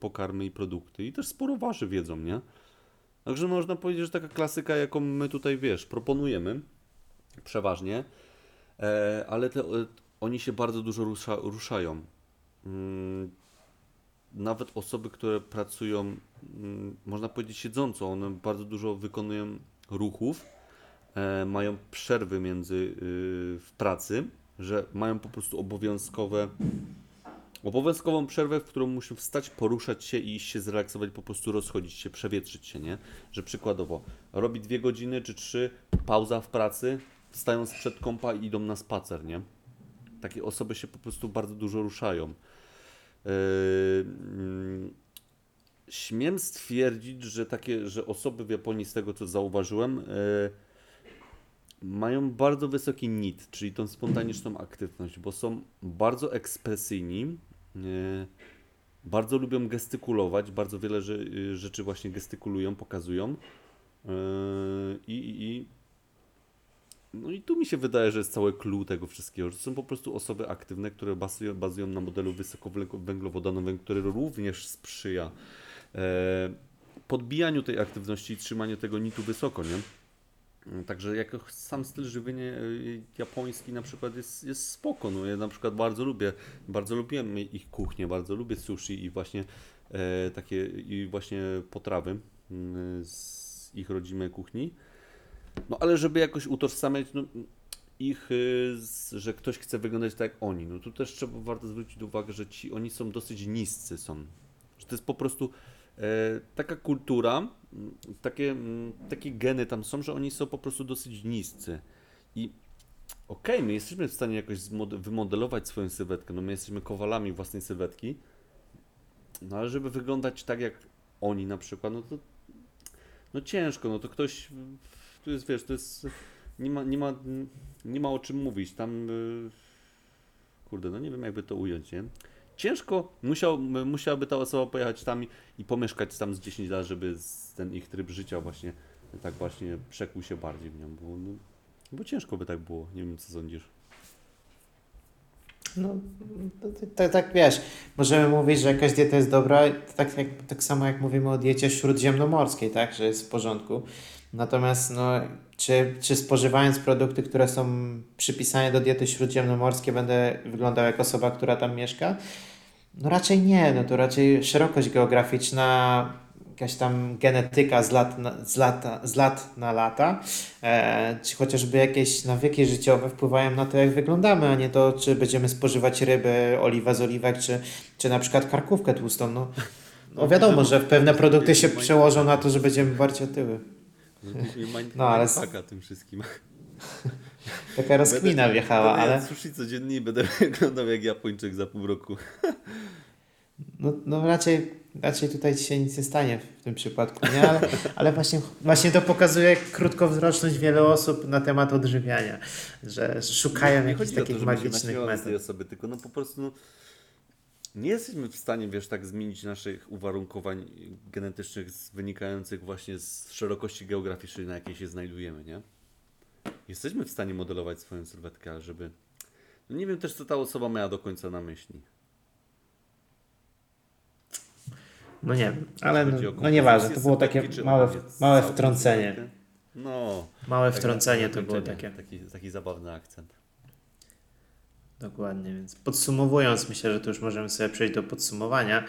pokarmy i produkty. I też sporo warzyw jedzą, nie? Także można powiedzieć, że taka klasyka, jaką my tutaj, wiesz, proponujemy, przeważnie, e, ale te, e, oni się bardzo dużo rusza, ruszają. Mm, nawet osoby, które pracują, mm, można powiedzieć, siedząco, one bardzo dużo wykonują ruchów, e, mają przerwy między y, w pracy, że mają po prostu obowiązkowe obowiązkową przerwę, w którą muszą wstać, poruszać się i iść się zrelaksować, po prostu rozchodzić się, przewietrzyć się, nie? Że przykładowo robi dwie godziny czy trzy, pauza w pracy, wstają sprzed kąpa i idą na spacer, nie? Takie osoby się po prostu bardzo dużo ruszają. Yy, śmiem stwierdzić, że takie, że osoby w Japonii, z tego co zauważyłem, yy, mają bardzo wysoki NIT, czyli tą spontaniczną aktywność, bo są bardzo ekspresyjni, bardzo lubią gestykulować, bardzo wiele yy, rzeczy właśnie gestykulują, pokazują. Yy, I, i, i no i tu mi się wydaje, że jest całe clue tego wszystkiego, że są po prostu osoby aktywne, które bazują, bazują na modelu wysokowęglowodanowym, który również sprzyja e, podbijaniu tej aktywności i trzymaniu tego nitu wysoko, nie? Także jako sam styl żywienia e, japoński na przykład jest, jest spoko. No ja na przykład bardzo lubię, bardzo lubiłem ich kuchnię, bardzo lubię sushi i właśnie e, takie i właśnie potrawy mm, z ich rodzimej kuchni. No ale żeby jakoś utożsamiać no, ich, z, że ktoś chce wyglądać tak jak oni, no tu też trzeba warto zwrócić uwagę, że ci oni są dosyć niscy są. Że to jest po prostu e, taka kultura, takie, takie geny tam są, że oni są po prostu dosyć niscy. I okej, my jesteśmy w stanie jakoś wymodelować swoją sylwetkę, no my jesteśmy kowalami własnej sylwetki, no ale żeby wyglądać tak jak oni na przykład, no to no ciężko, no to ktoś, tu jest, wiesz, to jest, nie ma, nie ma, nie ma o czym mówić, tam, y, kurde, no nie wiem jakby to ująć, nie? Ciężko, musiał, musiałaby ta osoba pojechać tam i, pomieszkać tam z 10 lat, żeby ten ich tryb życia właśnie, tak właśnie przekuł się bardziej w nią, bo, no, bo ciężko by tak było, nie wiem co sądzisz. No, to, tak wiesz, możemy mówić, że jakaś dieta jest dobra, tak, jak, tak samo jak mówimy o diecie śródziemnomorskiej, tak, że jest w porządku. Natomiast no, czy, czy spożywając produkty, które są przypisane do diety śródziemnomorskiej, będę wyglądał jak osoba, która tam mieszka? No raczej nie, no to raczej szerokość geograficzna, jakaś tam genetyka z lat na, z lata, z lat na lata, e, czy chociażby jakieś nawyki życiowe wpływają na to, jak wyglądamy, a nie to, czy będziemy spożywać ryby, oliwę z oliwek, czy, czy na przykład karkówkę tłustą. No, no wiadomo, że pewne produkty się przełożą na to, że będziemy bardziej otyły. No, ale s- Mindfucka tym wszystkim. Taka rozkmina Będę- wjechała, będę ale sushi codziennie i będę wyglądał jak Japończyk za pół roku. no, no raczej, raczej tutaj ci się nic nie stanie w tym przypadku, nie? Ale, ale właśnie, właśnie to pokazuje krótkowzroczność wielu osób na temat odżywiania, że szukają Nie jakichś to, takich się magicznych z tej metod. osoby, tylko no po prostu no, nie jesteśmy w stanie, wiesz, tak zmienić naszych uwarunkowań genetycznych wynikających właśnie z szerokości geograficznej, na jakiej się znajdujemy, nie? Jesteśmy w stanie modelować swoją sylwetkę, ale żeby... No nie wiem też, co ta osoba miała do końca na myśli. No nie wiem, ale no, no nieważne, to było takie małe, małe wtrącenie. No. Małe tak wtrącenie to było takie. Taki, taki zabawny akcent. Dokładnie, więc podsumowując, myślę, że tu już możemy sobie przejść do podsumowania.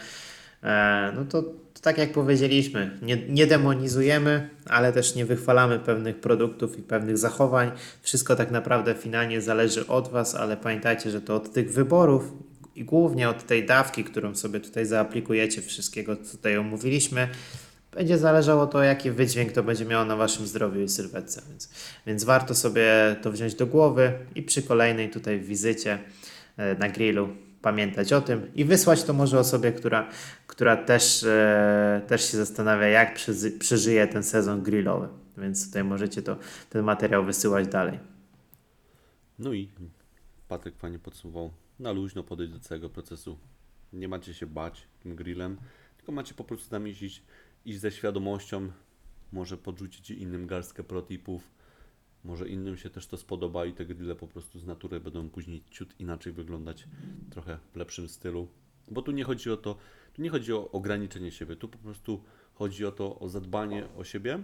E, no to tak jak powiedzieliśmy, nie, nie demonizujemy, ale też nie wychwalamy pewnych produktów i pewnych zachowań. Wszystko tak naprawdę finalnie zależy od Was, ale pamiętajcie, że to od tych wyborów i głównie od tej dawki, którą sobie tutaj zaaplikujecie, wszystkiego co tutaj omówiliśmy, będzie zależało to, jaki wydźwięk to będzie miało na Waszym zdrowiu i sylwetce. Więc, więc warto sobie to wziąć do głowy i przy kolejnej tutaj wizycie e, na grillu pamiętać o tym i wysłać to może osobie, która, która też, e, też się zastanawia, jak przeżyje ten sezon grillowy. Więc tutaj możecie to, ten materiał wysyłać dalej. No i Patryk fajnie podsumował. Na luźno podejść do całego procesu. Nie macie się bać tym grillem, tylko macie po prostu tam iść, iść ze świadomością, może podrzucić innym garstkę protipów Może innym się też to spodoba i te grille po prostu z natury będą później ciut inaczej wyglądać, trochę w lepszym stylu. Bo tu nie chodzi o to, tu nie chodzi o ograniczenie siebie, tu po prostu chodzi o to, o zadbanie o siebie,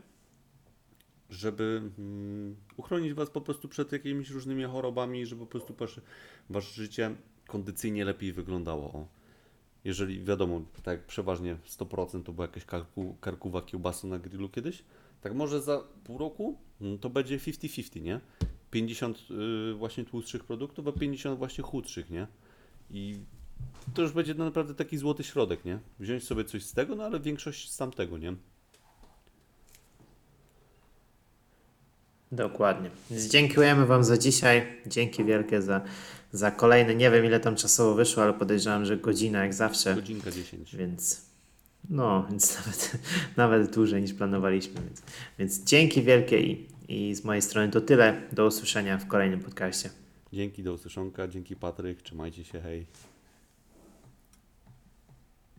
żeby mm, uchronić Was po prostu przed jakimiś różnymi chorobami, żeby po prostu wasze, Wasze życie kondycyjnie lepiej wyglądało. O. Jeżeli wiadomo, tak przeważnie 100% to była jakaś karku, karkuwa kiełbasa na grillu kiedyś, tak może za pół roku mm, to będzie 50-50, nie? 50 y, właśnie tłustszych produktów, a 50 właśnie chudszych, nie? I to już będzie naprawdę taki złoty środek, nie? Wziąć sobie coś z tego, no ale większość z tamtego, nie? Dokładnie. Więc dziękujemy Wam za dzisiaj. Dzięki wielkie za, za kolejny. Nie wiem ile tam czasowo wyszło, ale podejrzewam, że godzina jak zawsze. Godzinka 10. Więc no, więc nawet, nawet dłużej niż planowaliśmy. Więc, więc dzięki wielkie i, i z mojej strony to tyle. Do usłyszenia w kolejnym podcaście. Dzięki, do usłyszonka, dzięki Patryk, trzymajcie się, hej.